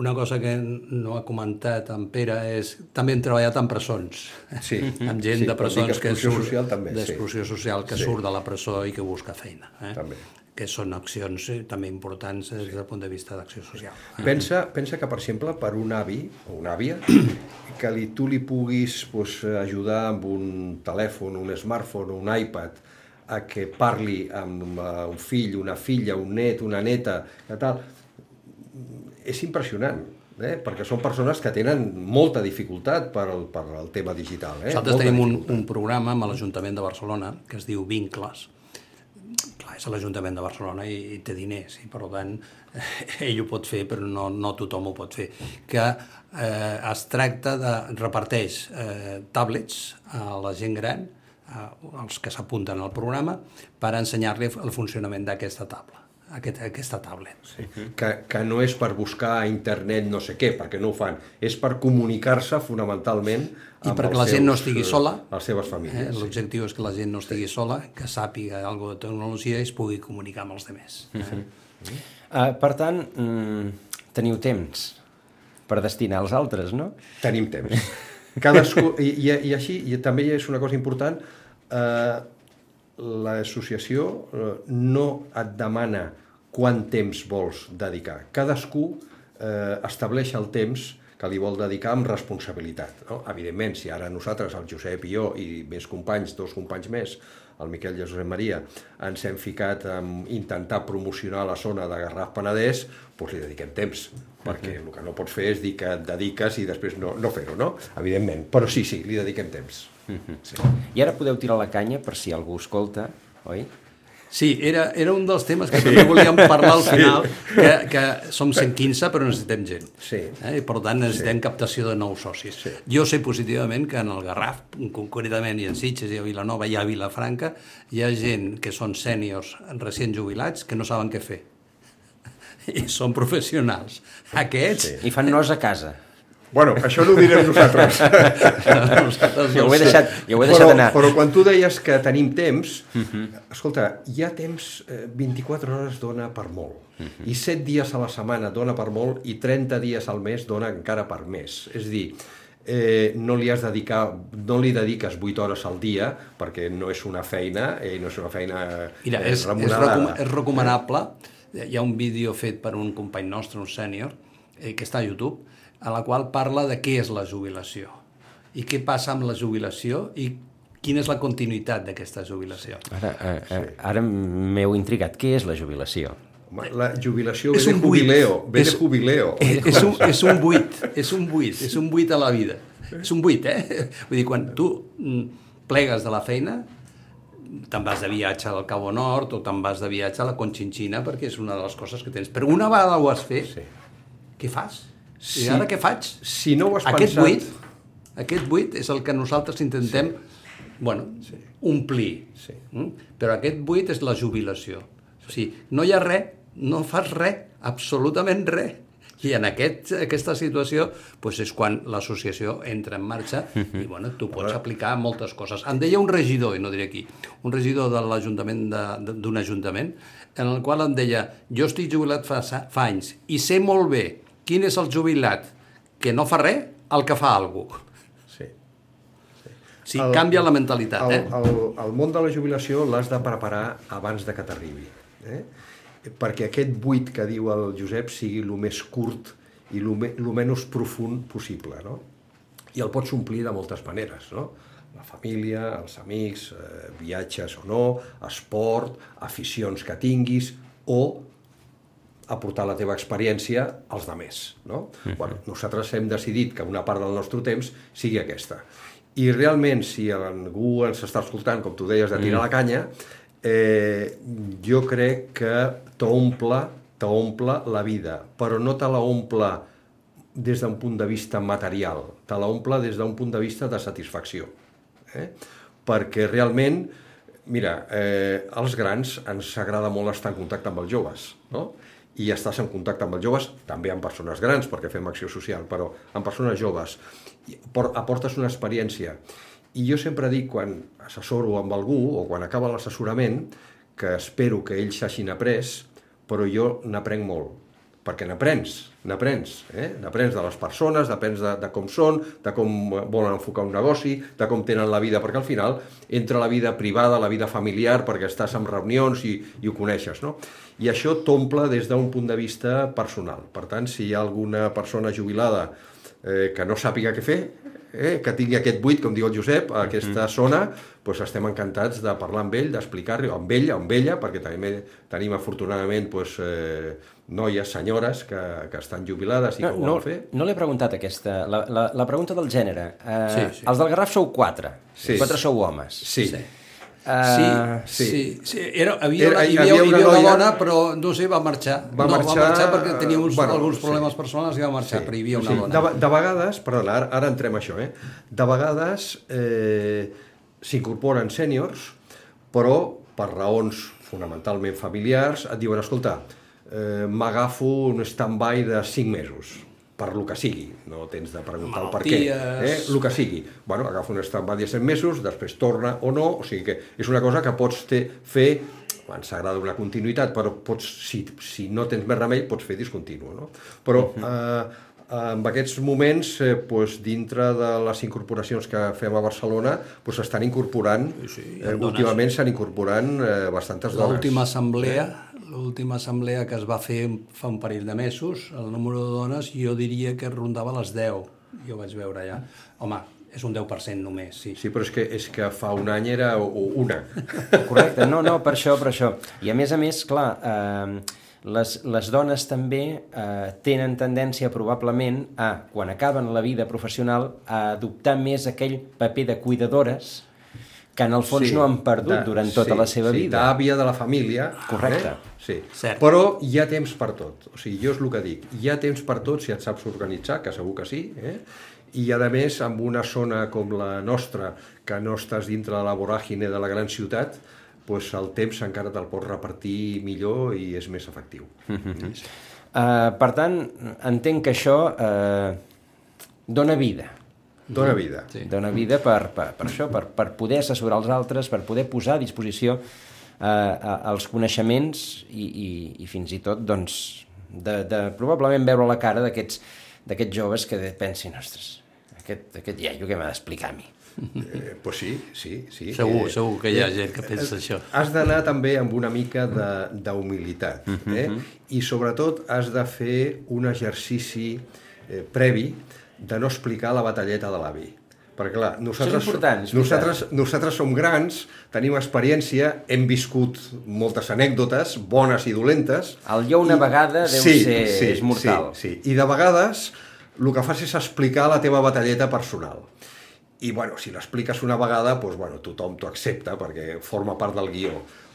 Una cosa que no ha comentat en Pere és també hem treballat en presons, sí, amb gent sí, de presons que, surt social, també, d'exclusió sí. social que sí. surt de la presó i que busca feina. Eh? També que són accions eh, també importants des del punt de vista d'acció social. Pensa, pensa que, per exemple, per un avi o una àvia, que li, tu li puguis pues, ajudar amb un telèfon, un smartphone, un iPad, a que parli amb uh, un fill, una filla, un net, una neta, que tal, és impressionant. Eh? perquè són persones que tenen molta dificultat per al, per al tema digital. Eh? Nosaltres molta tenim un, un programa amb l'Ajuntament de Barcelona que es diu Vincles, clar, és l'Ajuntament de Barcelona i, i té diners, i per tant ell ho pot fer, però no, no tothom ho pot fer, que eh, es tracta de, reparteix eh, tablets a la gent gran, eh, que s'apunten al programa, per ensenyar-li el funcionament d'aquesta taula aquest, aquesta tablet. Sí. Que, que no és per buscar a internet no sé què, perquè no ho fan, és per comunicar-se fonamentalment i perquè la gent no estigui sola. Les seves famílies. Eh? L'objectiu és que la gent no estigui sí. sola, que sàpiga alguna de tecnologia i es pugui comunicar amb els altres. Eh? Uh -huh. uh, per tant, mm, teniu temps per destinar als altres, no? Tenim temps. Cadascú, i, i, i així, i també és una cosa important, eh, l'associació eh, no et demana quant temps vols dedicar. Cadascú eh, estableix el temps que li vol dedicar amb responsabilitat. No? Evidentment, si ara nosaltres, el Josep i jo, i més companys, dos companys més, el Miquel i el Josep Maria, ens hem ficat a intentar promocionar la zona de Garraf Penedès, doncs li dediquem temps, perquè el que no pots fer és dir que et dediques i després no, no fer-ho, no? Evidentment, però sí, sí, li dediquem temps. Sí. I ara podeu tirar la canya per si algú escolta, oi? Sí, era, era un dels temes que sí. també volíem parlar al final, sí. que, que som 115 però necessitem gent. Sí. Eh? I per tant necessitem sí. captació de nous socis. Sí. Jo sé positivament que en el Garraf, concretament i en Sitges i a Vilanova i a Vilafranca, hi ha gent que són sèniors recient jubilats que no saben què fer. I són professionals. Aquests... Sí. I fan nos a casa. Bueno, això no ho direm nosaltres. nosaltres jo ho he deixat, jo ho he deixat però, anar. Però quan tu deies que tenim temps, uh -huh. escolta, hi ha temps, eh, 24 hores dona per molt. Uh -huh. I 7 dies a la setmana dona per molt i 30 dies al mes dona encara per més. És dir, eh, no li has dedicar, no li dediques 8 hores al dia perquè no és una feina, eh, no és una feina Mira, eh, és, és, recom és recomanable, hi ha un vídeo fet per un company nostre, un sènior, eh, que està a YouTube, a la qual parla de què és la jubilació i què passa amb la jubilació i quina és la continuïtat d'aquesta jubilació. Ara, eh, eh, ara m'heu intrigat. Què és la jubilació? La jubilació ve És de un buit. jubileo, ve És- de jubileo. Eh, és, un, és un buit, és un buit, és un buit a la vida. És un buit, eh? Vull dir, quan tu mm, plegues de la feina, te'n vas de viatge al Cabo Nord o te'n vas de viatge a la Conchinchina perquè és una de les coses que tens. Però una vegada ho has fet, Sí. què fas? Sí. I ara què faig? Si no ho has aquest pensat... buit, aquest buit és el que nosaltres intentem bueno, omplir. Sí. Mm? Però aquest buit és la jubilació. O sigui, no hi ha res, no fas res, absolutament res. I en aquest, aquesta situació doncs és quan l'associació entra en marxa i bueno, tu pots aplicar moltes coses. Em deia un regidor, i no diré qui, un regidor de l'ajuntament d'un ajuntament, en el qual em deia jo estic jubilat fa, fa anys i sé molt bé quin és el jubilat que no fa res, el que fa alguna cosa. Sí. O sigui, El- canvia la mentalitat, el, eh? el, el món de la jubilació l'has de preparar abans de que t'arribi. Eh? Perquè aquest buit que diu el Josep sigui el més curt i el, me, el menys profund possible. No? I el pots omplir de moltes maneres. No? La família, els amics, eh, viatges o no, esport, aficions que tinguis o aportar la teva experiència als demés. No? bueno, nosaltres hem decidit que una part del nostre temps sigui aquesta. I realment, si algú ens està escoltant, com tu deies, de tirar la canya, eh, jo crec que t'omple t'omple la vida, però no te la omple des d'un punt de vista material, te la omple des d'un punt de vista de satisfacció. Eh? Perquè realment, mira, eh, als grans ens agrada molt estar en contacte amb els joves, no? I estàs en contacte amb els joves, també amb persones grans, perquè fem acció social, però amb persones joves, aportes una experiència. I jo sempre dic, quan assessoro amb algú, o quan acaba l'assessorament, que espero que ells s'hagin après, però jo n'aprenc molt, perquè n'aprens, n'aprens, eh? n'aprens de les persones, n'aprens de, de com són, de com volen enfocar un negoci, de com tenen la vida, perquè al final entra la vida privada, la vida familiar, perquè estàs en reunions i, i ho coneixes, no? I això t'omple des d'un punt de vista personal. Per tant, si hi ha alguna persona jubilada eh, que no sàpiga què fer, eh, que tingui aquest buit, com diu el Josep, a aquesta zona, doncs estem encantats de parlar amb ell, d'explicar-li, amb ell, amb ella, perquè també tenim afortunadament doncs, eh, noies, senyores que, que estan jubilades i que No, ho no, volen fer. no l'he preguntat aquesta, la, la, la pregunta del gènere. Uh, Sí, sí. Els del Garraf sou quatre, Sí. quatre sou homes. Sí. Sí. Uh, sí, sí. sí, sí. Era, havia, Era- una, hi, hi havia, havia hi una havia una noia- dona, però no sé, va marxar. Va no, marxar, va marxar perquè tenia uns, bueno, alguns sí. problemes personals i va marxar, però hi havia una Sí, dona. De, de vegades, perdona, ara, ara entrem a això, eh? de vegades eh, s'incorporen sèniors, però per raons fonamentalment familiars et diuen, escolta, eh, m'agafo un stand-by de 5 mesos, per lo que sigui, no tens de preguntar el per què, eh? Malalties. el que sigui. Bueno, agafa un stand-by de 7 mesos, després torna o no, o sigui que és una cosa que pots te, fer quan s'agrada una continuïtat, però pots, si, si no tens més remei, pots fer discontinu, no? Però eh, en aquests moments, eh, doncs, dintre de les incorporacions que fem a Barcelona, doncs s'estan incorporant, sí, hi eh, últimament s'han incorporant eh, bastantes dones. L'última assemblea, l'última assemblea que es va fer fa un parell de mesos, el número de dones jo diria que rondava les 10. Jo vaig veure allà. Home, és un 10% només, sí. Sí, però és que, és que fa un any era una. Correcte, no, no, per això, per això. I a més a més, clar, eh, les, les dones també eh, tenen tendència probablement a, quan acaben la vida professional, a adoptar més aquell paper de cuidadores que en el fons Sí, no han perdut de- durant tota sí, la seva sí, vida. d'àvia de la família. Correcte. Eh? Sí. Cert. Però hi ha temps per tot. O sigui, jo és el que dic. Hi ha temps per tot si et saps organitzar, que segur que sí. Eh? I, a més, amb una zona com la nostra, que no estàs dintre de la voràgine de la gran ciutat, doncs el temps encara te'l pots repartir millor i és més efectiu. Uh, per tant, entenc que això uh, dona vida. Dóna vida. Sí. Dona vida per, per, per això, per, per poder assessorar els altres, per poder posar a disposició eh, uh, els coneixements i, i, i fins i tot, doncs, de, de probablement veure la cara d'aquests d'aquests joves que pensin, ostres, aquest, aquest iaio què m'ha d'explicar a mi? Eh, pues sí, sí, sí. Segur, Eh, segur que hi ha gent que pensa això. Has d'anar també amb una mica de- d'humilitat. Eh? I sobretot has de fer un exercici eh, previ de no explicar la batalleta de l'avi. Perquè, clar, nosaltres, és nosaltres, nosaltres som grans, tenim experiència, hem viscut moltes anècdotes, bones i dolentes. El jo una vegada deu ser- és mortal. Sí, sí, i de vegades el que fas és explicar la teva batalleta personal. I, bueno, si l'expliques una vegada, doncs, bueno, tothom t'ho accepta perquè forma part del guió.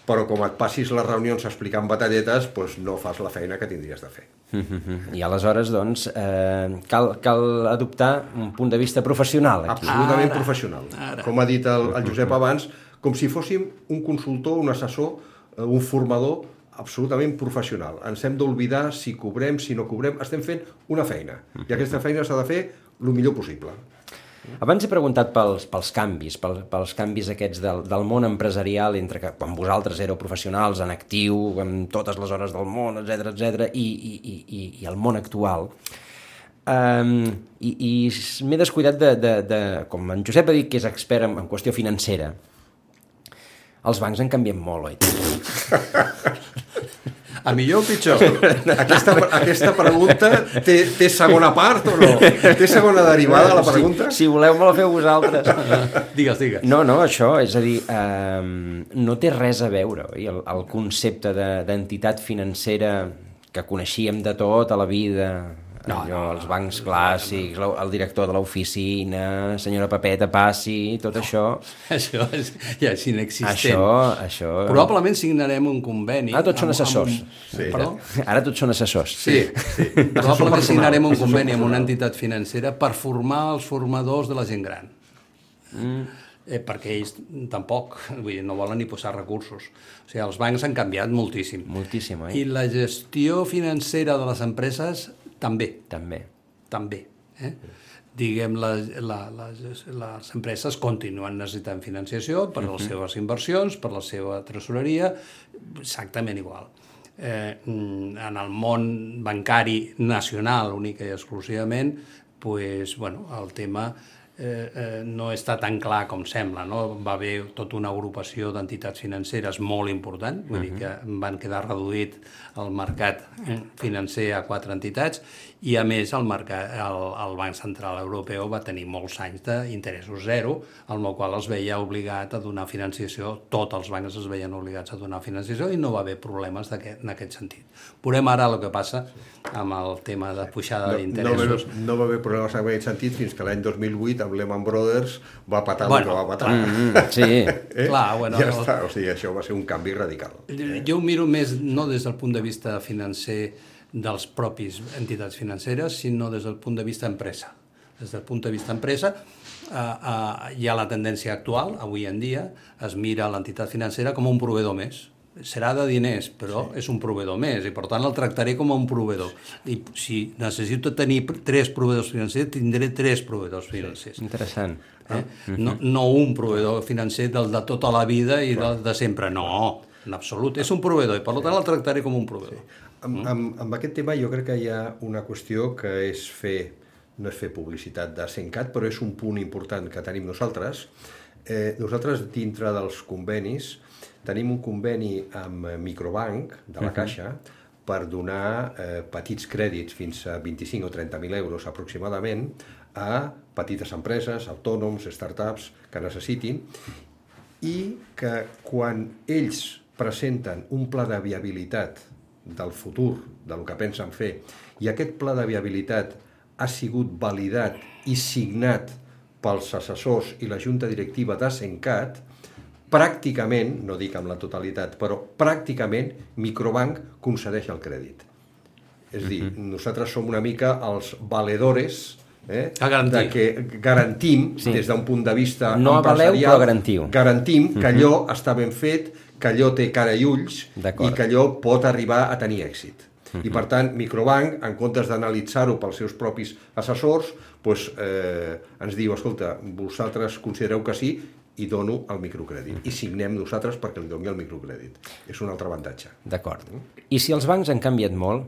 Però com et passis les reunions explicant batalletes, doncs no fas la feina que tindries de fer. Mhm. I aleshores, doncs, eh, cal, cal adoptar un punt de vista professional aquí. absolutament Ara, professional. ara. Com ha dit el, el Josep abans, com si fóssim un consultor, un assessor, eh, un formador absolutament professional. Ens hem d'oblidar si cobrem, si no cobrem, estem fent una feina. I aquesta feina s'ha de fer el millor possible. Abans he preguntat pels, pels canvis, pel, pels canvis aquests del, del món empresarial entre que quan vosaltres éreu professionals en actiu, amb totes les hores del món, etc etc i, i, i, i, el món actual. Um, I i m'he descuidat de, de, de, com en Josep ha dit que és expert en, en qüestió financera, els bancs han canviat molt, oi? A millor o pitjor? Aquesta, aquesta pregunta té, té segona part o no? Té segona derivada la pregunta? Si, si voleu me la feu vosaltres. digues, digues. No, no, això, és a dir, eh, no té res a veure oi? el, el concepte de- d'entitat financera que coneixíem de tot a la vida, no, allò, els bancs clàssics, no, el director de l'oficina, senyora Pepeta passi, tot això... Això és, ja és inexistent. Això, això... Probablement signarem un conveni... Ara tots són assessors. Amb, Sí. Perdó? Ara tots són assessors. Sí, sí. Probablement personal. signarem un conveni amb una entitat financera per formar els formadors de la gent gran. Mm. Eh, perquè ells tampoc, vull dir, no volen ni posar recursos. O sigui, els bancs han canviat moltíssim. Moltíssim, oi? I la gestió financera de les empreses també, També. també. Eh? Diguem, les, la, les, les empreses continuen necessitant financiació per les seves inversions, per la seva tresoreria, exactament igual. Eh, mm, en el món bancari nacional, únic i exclusivament, pues, bueno, el tema eh, eh, no està tan clar com sembla. No? Va haver tota una agrupació d'entitats financeres molt important, vull dir que van quedar reduït el mercat eh, financer a quatre entitats i a més el, mercat, el, el Banc Central Europeu va tenir molts anys d'interessos zero, amb el qual es veia obligat a donar financiació, tots els bancs es veien obligats a donar financiació i no va haver problemes d'aquest- en aquest sentit. Veurem ara el que passa amb el tema de pujada No, no, va d'interessos. haver, no va haver problemes en aquest sentit fins que l'any 2008 amb Lehman Brothers va patar Bueno, el que va patar. Mm, sí. Eh? Clar, bueno, ja el- està, o sigui, això va ser un canvi radical. Jo ho miro més no des del punt de vista financer dels propis entitats financeres, sinó des del punt de vista empresa. Des del punt de vista empresa, eh, eh, hi ha la tendència actual, avui en dia, es mira l'entitat financera com un proveïdor més. Serà de diners, però sí. és un proveïdor més, i per tant el tractaré com a un proveïdor. I si necessito tenir tres proveïdors financers, tindré tres proveïdors financers. Interessant. Eh? No, no un proveïdor financer del de tota la vida i del de sempre, no, en absolut. És un proveïdor i per tant el tractaré com un proveïdor. Amb, amb, amb aquest tema jo crec que hi ha una qüestió que és fer, no és fer publicitat de Sencat, però és un punt important que tenim nosaltres. Eh, nosaltres, dintre dels convenis, tenim un conveni amb Microbank, de la Caixa, per donar eh, petits crèdits fins a 25 o 30.000 euros aproximadament a petites empreses, autònoms, startups que necessitin i que quan ells presenten un pla de viabilitat del futur, del que pensen fer, i aquest pla de viabilitat ha sigut validat i signat pels assessors i la junta directiva de Sencat, pràcticament, no dic amb la totalitat, però pràcticament Microbank concedeix el crèdit. És a dir, nosaltres som una mica els valedores eh, de que garantim, Sí. des d'un punt de vista No avaleu, empresarial, però garantiu. Garantim que allò està ben fet, que allò té cara i ulls i que allò pot arribar a tenir èxit. I per tant, Microbank, en comptes d'analitzar-ho pels seus propis assessors, doncs, eh, ens diu, escolta, vosaltres considereu que sí i dono el microcrèdit. I signem nosaltres perquè li doni el microcrèdit. És un altre avantatge. D'acord. I si els bancs han canviat molt,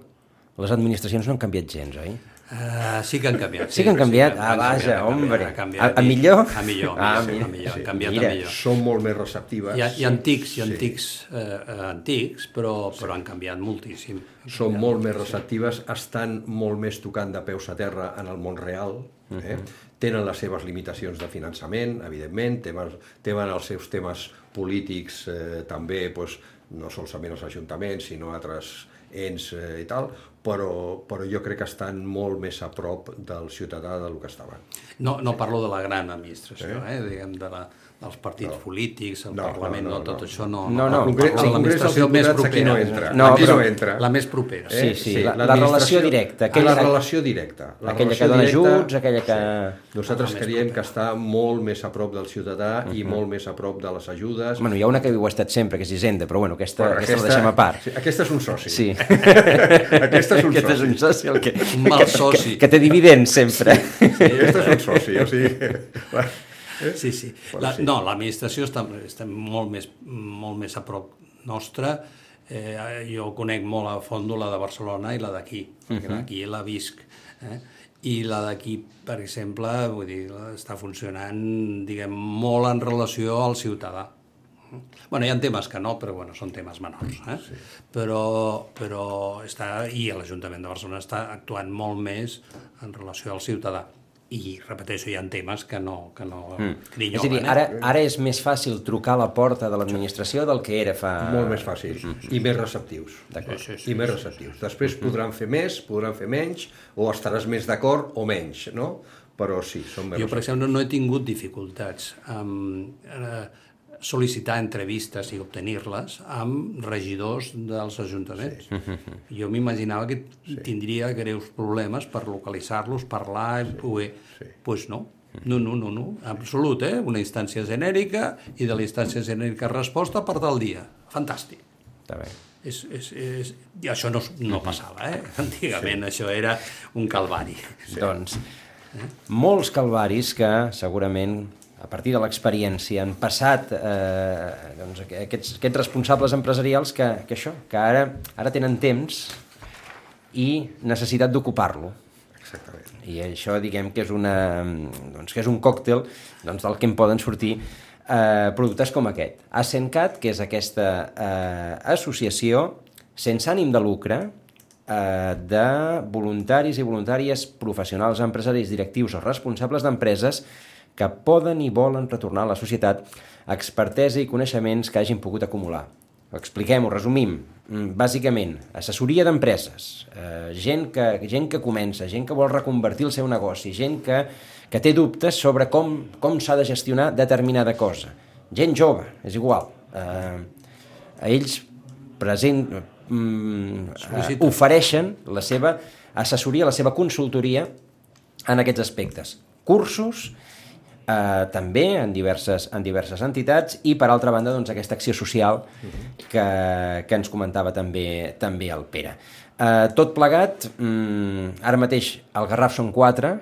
les administracions no han canviat gens, oi? Uh, sí que han canviat. Sí que han canviat? han Ah, vaja, hombre. han canviat. A- a millor? A millor, Ah, a millor, mira. a millor, Sí. han canviat Mira. a millor. Són molt més receptives. Hi ha, hi ha antics, hi ha Sí. antics, eh, eh, antics però, però han canviat moltíssim. Han són canviat molt més receptives, estan molt més tocant de peus a terra en el món real, eh? tenen les seves limitacions de finançament, evidentment, tenen, tenen els seus temes polítics eh, també, doncs, no solament els ajuntaments, sinó altres ens eh, i tal, però, però jo crec que estan molt més a prop del ciutadà del que estaven. No, no parlo de la gran administració, eh? diguem, de la, dels partits no. polítics, el No, Parlament, no, no, no, tot no. això no. No, no. Congrés, Congrés dels l'administració més Diputats aquí propera. no entra. No, aquí però- no entra. La més propera. Sí, sí, la- la l'administració- relació directa, Aquella, aquella- la relació directa. La aquella relació que dona directa, ajuts, aquella que... Nosaltres La més creiem que està molt més a prop del ciutadà i molt més a prop de les ajudes. Bueno, hi ha una que ho ha estat sempre, que és Hisenda, però bueno, aquesta, Però aquesta, la deixem a part. Sí, aquesta és un soci. Sí. Aquesta és un Aquest és soci. un soci, el que, Un mal que, soci. Que, que té dividends sempre. Aquesta és un soci, o sigui... Sí, sí. Bueno, La, sí. No, l'administració està, està molt, més, molt més a prop nostra. Eh, jo conec molt a fondo la de Barcelona i la d'aquí, perquè d'aquí la visc. Eh? I la d'aquí, per exemple, vull dir, està funcionant, diguem, molt en relació al ciutadà. Bueno, hi ha temes que no, però bueno, són temes menors. Eh? Sí. Però, però està, i l'Ajuntament de Barcelona està actuant molt més en relació al ciutadà. I, repeteixo, hi ha temes que no, que no mm. És a dir, ara, ara és més fàcil trucar a la porta de l'administració del que era fa... Molt més fàcil i més receptius. Sí, sí, sí, I més receptius. Després podran fer més, podran fer menys, o estaràs més d'acord o menys, no? Però sí, són més Jo, per receptius. exemple, no he tingut dificultats amb eh, sol·licitar entrevistes i obtenir-les amb regidors dels ajuntaments. Sí. Jo m'imaginava que tindria greus problemes per localitzar-los, parlar, sí. poder... Sí. Pues no. No, no, no, no, absolut, eh? Una instància genèrica i de la instància genèrica resposta per tal dia. Fantàstic. Està bé. És, és, és... I això no, no passava, eh? Antigament sí. això era un calvari. Sí. Doncs, molts calvaris que segurament a partir de l'experiència han passat eh, doncs, aqu- aquests, aquests responsables empresarials que, que això, que ara, ara tenen temps i necessitat d'ocupar-lo. Exactament. I això, diguem que és, una, doncs, que és un còctel doncs, del que en poden sortir eh, productes com aquest. Ascencat, que és aquesta eh, associació sense ànim de lucre eh, de voluntaris i voluntàries professionals, empresaris, directius o responsables d'empreses que poden i volen retornar a la societat expertesa i coneixements que hagin pogut acumular. Ho expliquem, ho resumim. Mm, Bàsicament, assessoria d'empreses, eh, gent, que, gent que comença, gent que vol reconvertir el seu negoci, gent que, que té dubtes sobre com, com s'ha de gestionar determinada cosa. Gent jove, és igual. Eh, a ells present, mm, eh, ofereixen la seva assessoria, la seva consultoria en aquests aspectes. Cursos, eh, també en diverses, en diverses entitats i per altra banda doncs, aquesta acció social que, que ens comentava també també el Pere. Eh, tot plegat, mm, ara mateix al Garraf són quatre,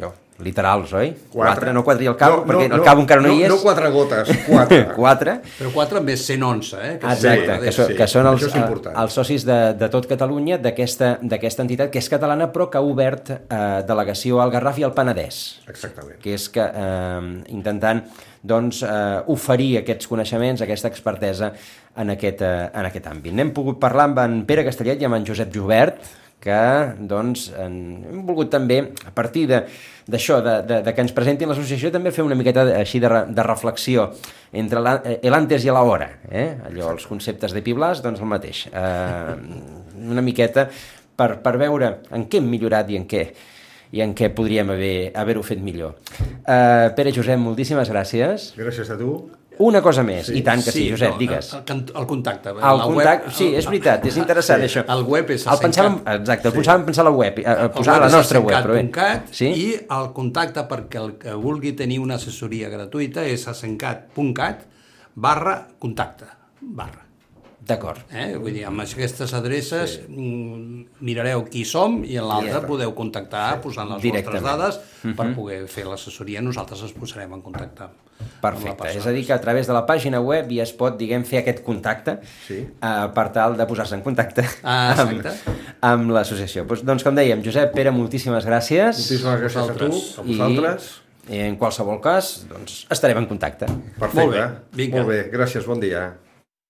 jo, literals, oi? Quatre, no quatre i el cabo, perquè el cabo encara no, hi és. No quatre gotes, quatre. quatre. Però 4 més 111, eh? Que Exacte, sí, que, so, sí, que són els, important. els socis de, de tot Catalunya d'aquesta d'aquesta entitat que és catalana però que ha obert eh, delegació al Garraf i al Penedès Exactament. que és que eh, intentant doncs, eh, oferir aquests coneixements, aquesta expertesa en aquest, eh, en aquest àmbit. N'hem pogut parlar amb en Pere Castellet i amb en Josep Jubert, que doncs, en, hem volgut també, a partir de d'això, de, de, de que ens presentin l'associació, també fer una miqueta de- així de, de reflexió entre la, eh, i la hora, eh? allò, els conceptes de Pi Blas, doncs el mateix. Eh, una miqueta per, per veure en què hem millorat i en què i en què podríem haver- haver-ho fet millor. Uh, Pere Josep, moltíssimes gràcies. Gràcies a tu. Una cosa més, i tant que sí, Josep, no, digues. El, el, el contacte. El la contacte, web, sí, és veritat, és interessant sí, això. El web és el pensàvem, exacte, el pensàvem pensar la web, a, a posar la nostra web, però bé. Sí? I el contacte perquè el que vulgui tenir una assessoria gratuïta és asencat.cat barra contacte, barra. D'acord. Eh? Vull dir, amb aquestes adreces sí. mirareu qui som i en l'altre podeu contactar posant les vostres dades per poder fer l'assessoria. Nosaltres ens posarem en contacte Perfecte, és a dir que a través de la pàgina web ja es pot, diguem, fer aquest contacte Sí. uh, per tal de posar-se en contacte Ah, amb, exacte. amb l'associació. Doncs, doncs, com dèiem, Josep, Pere, moltíssimes gràcies. Moltíssimes gràcies a tu, vosaltres. a vosaltres. I en qualsevol cas, doncs, estarem en contacte. Perfecte. Molt bé, vinga. Molt bé, gràcies, bon dia.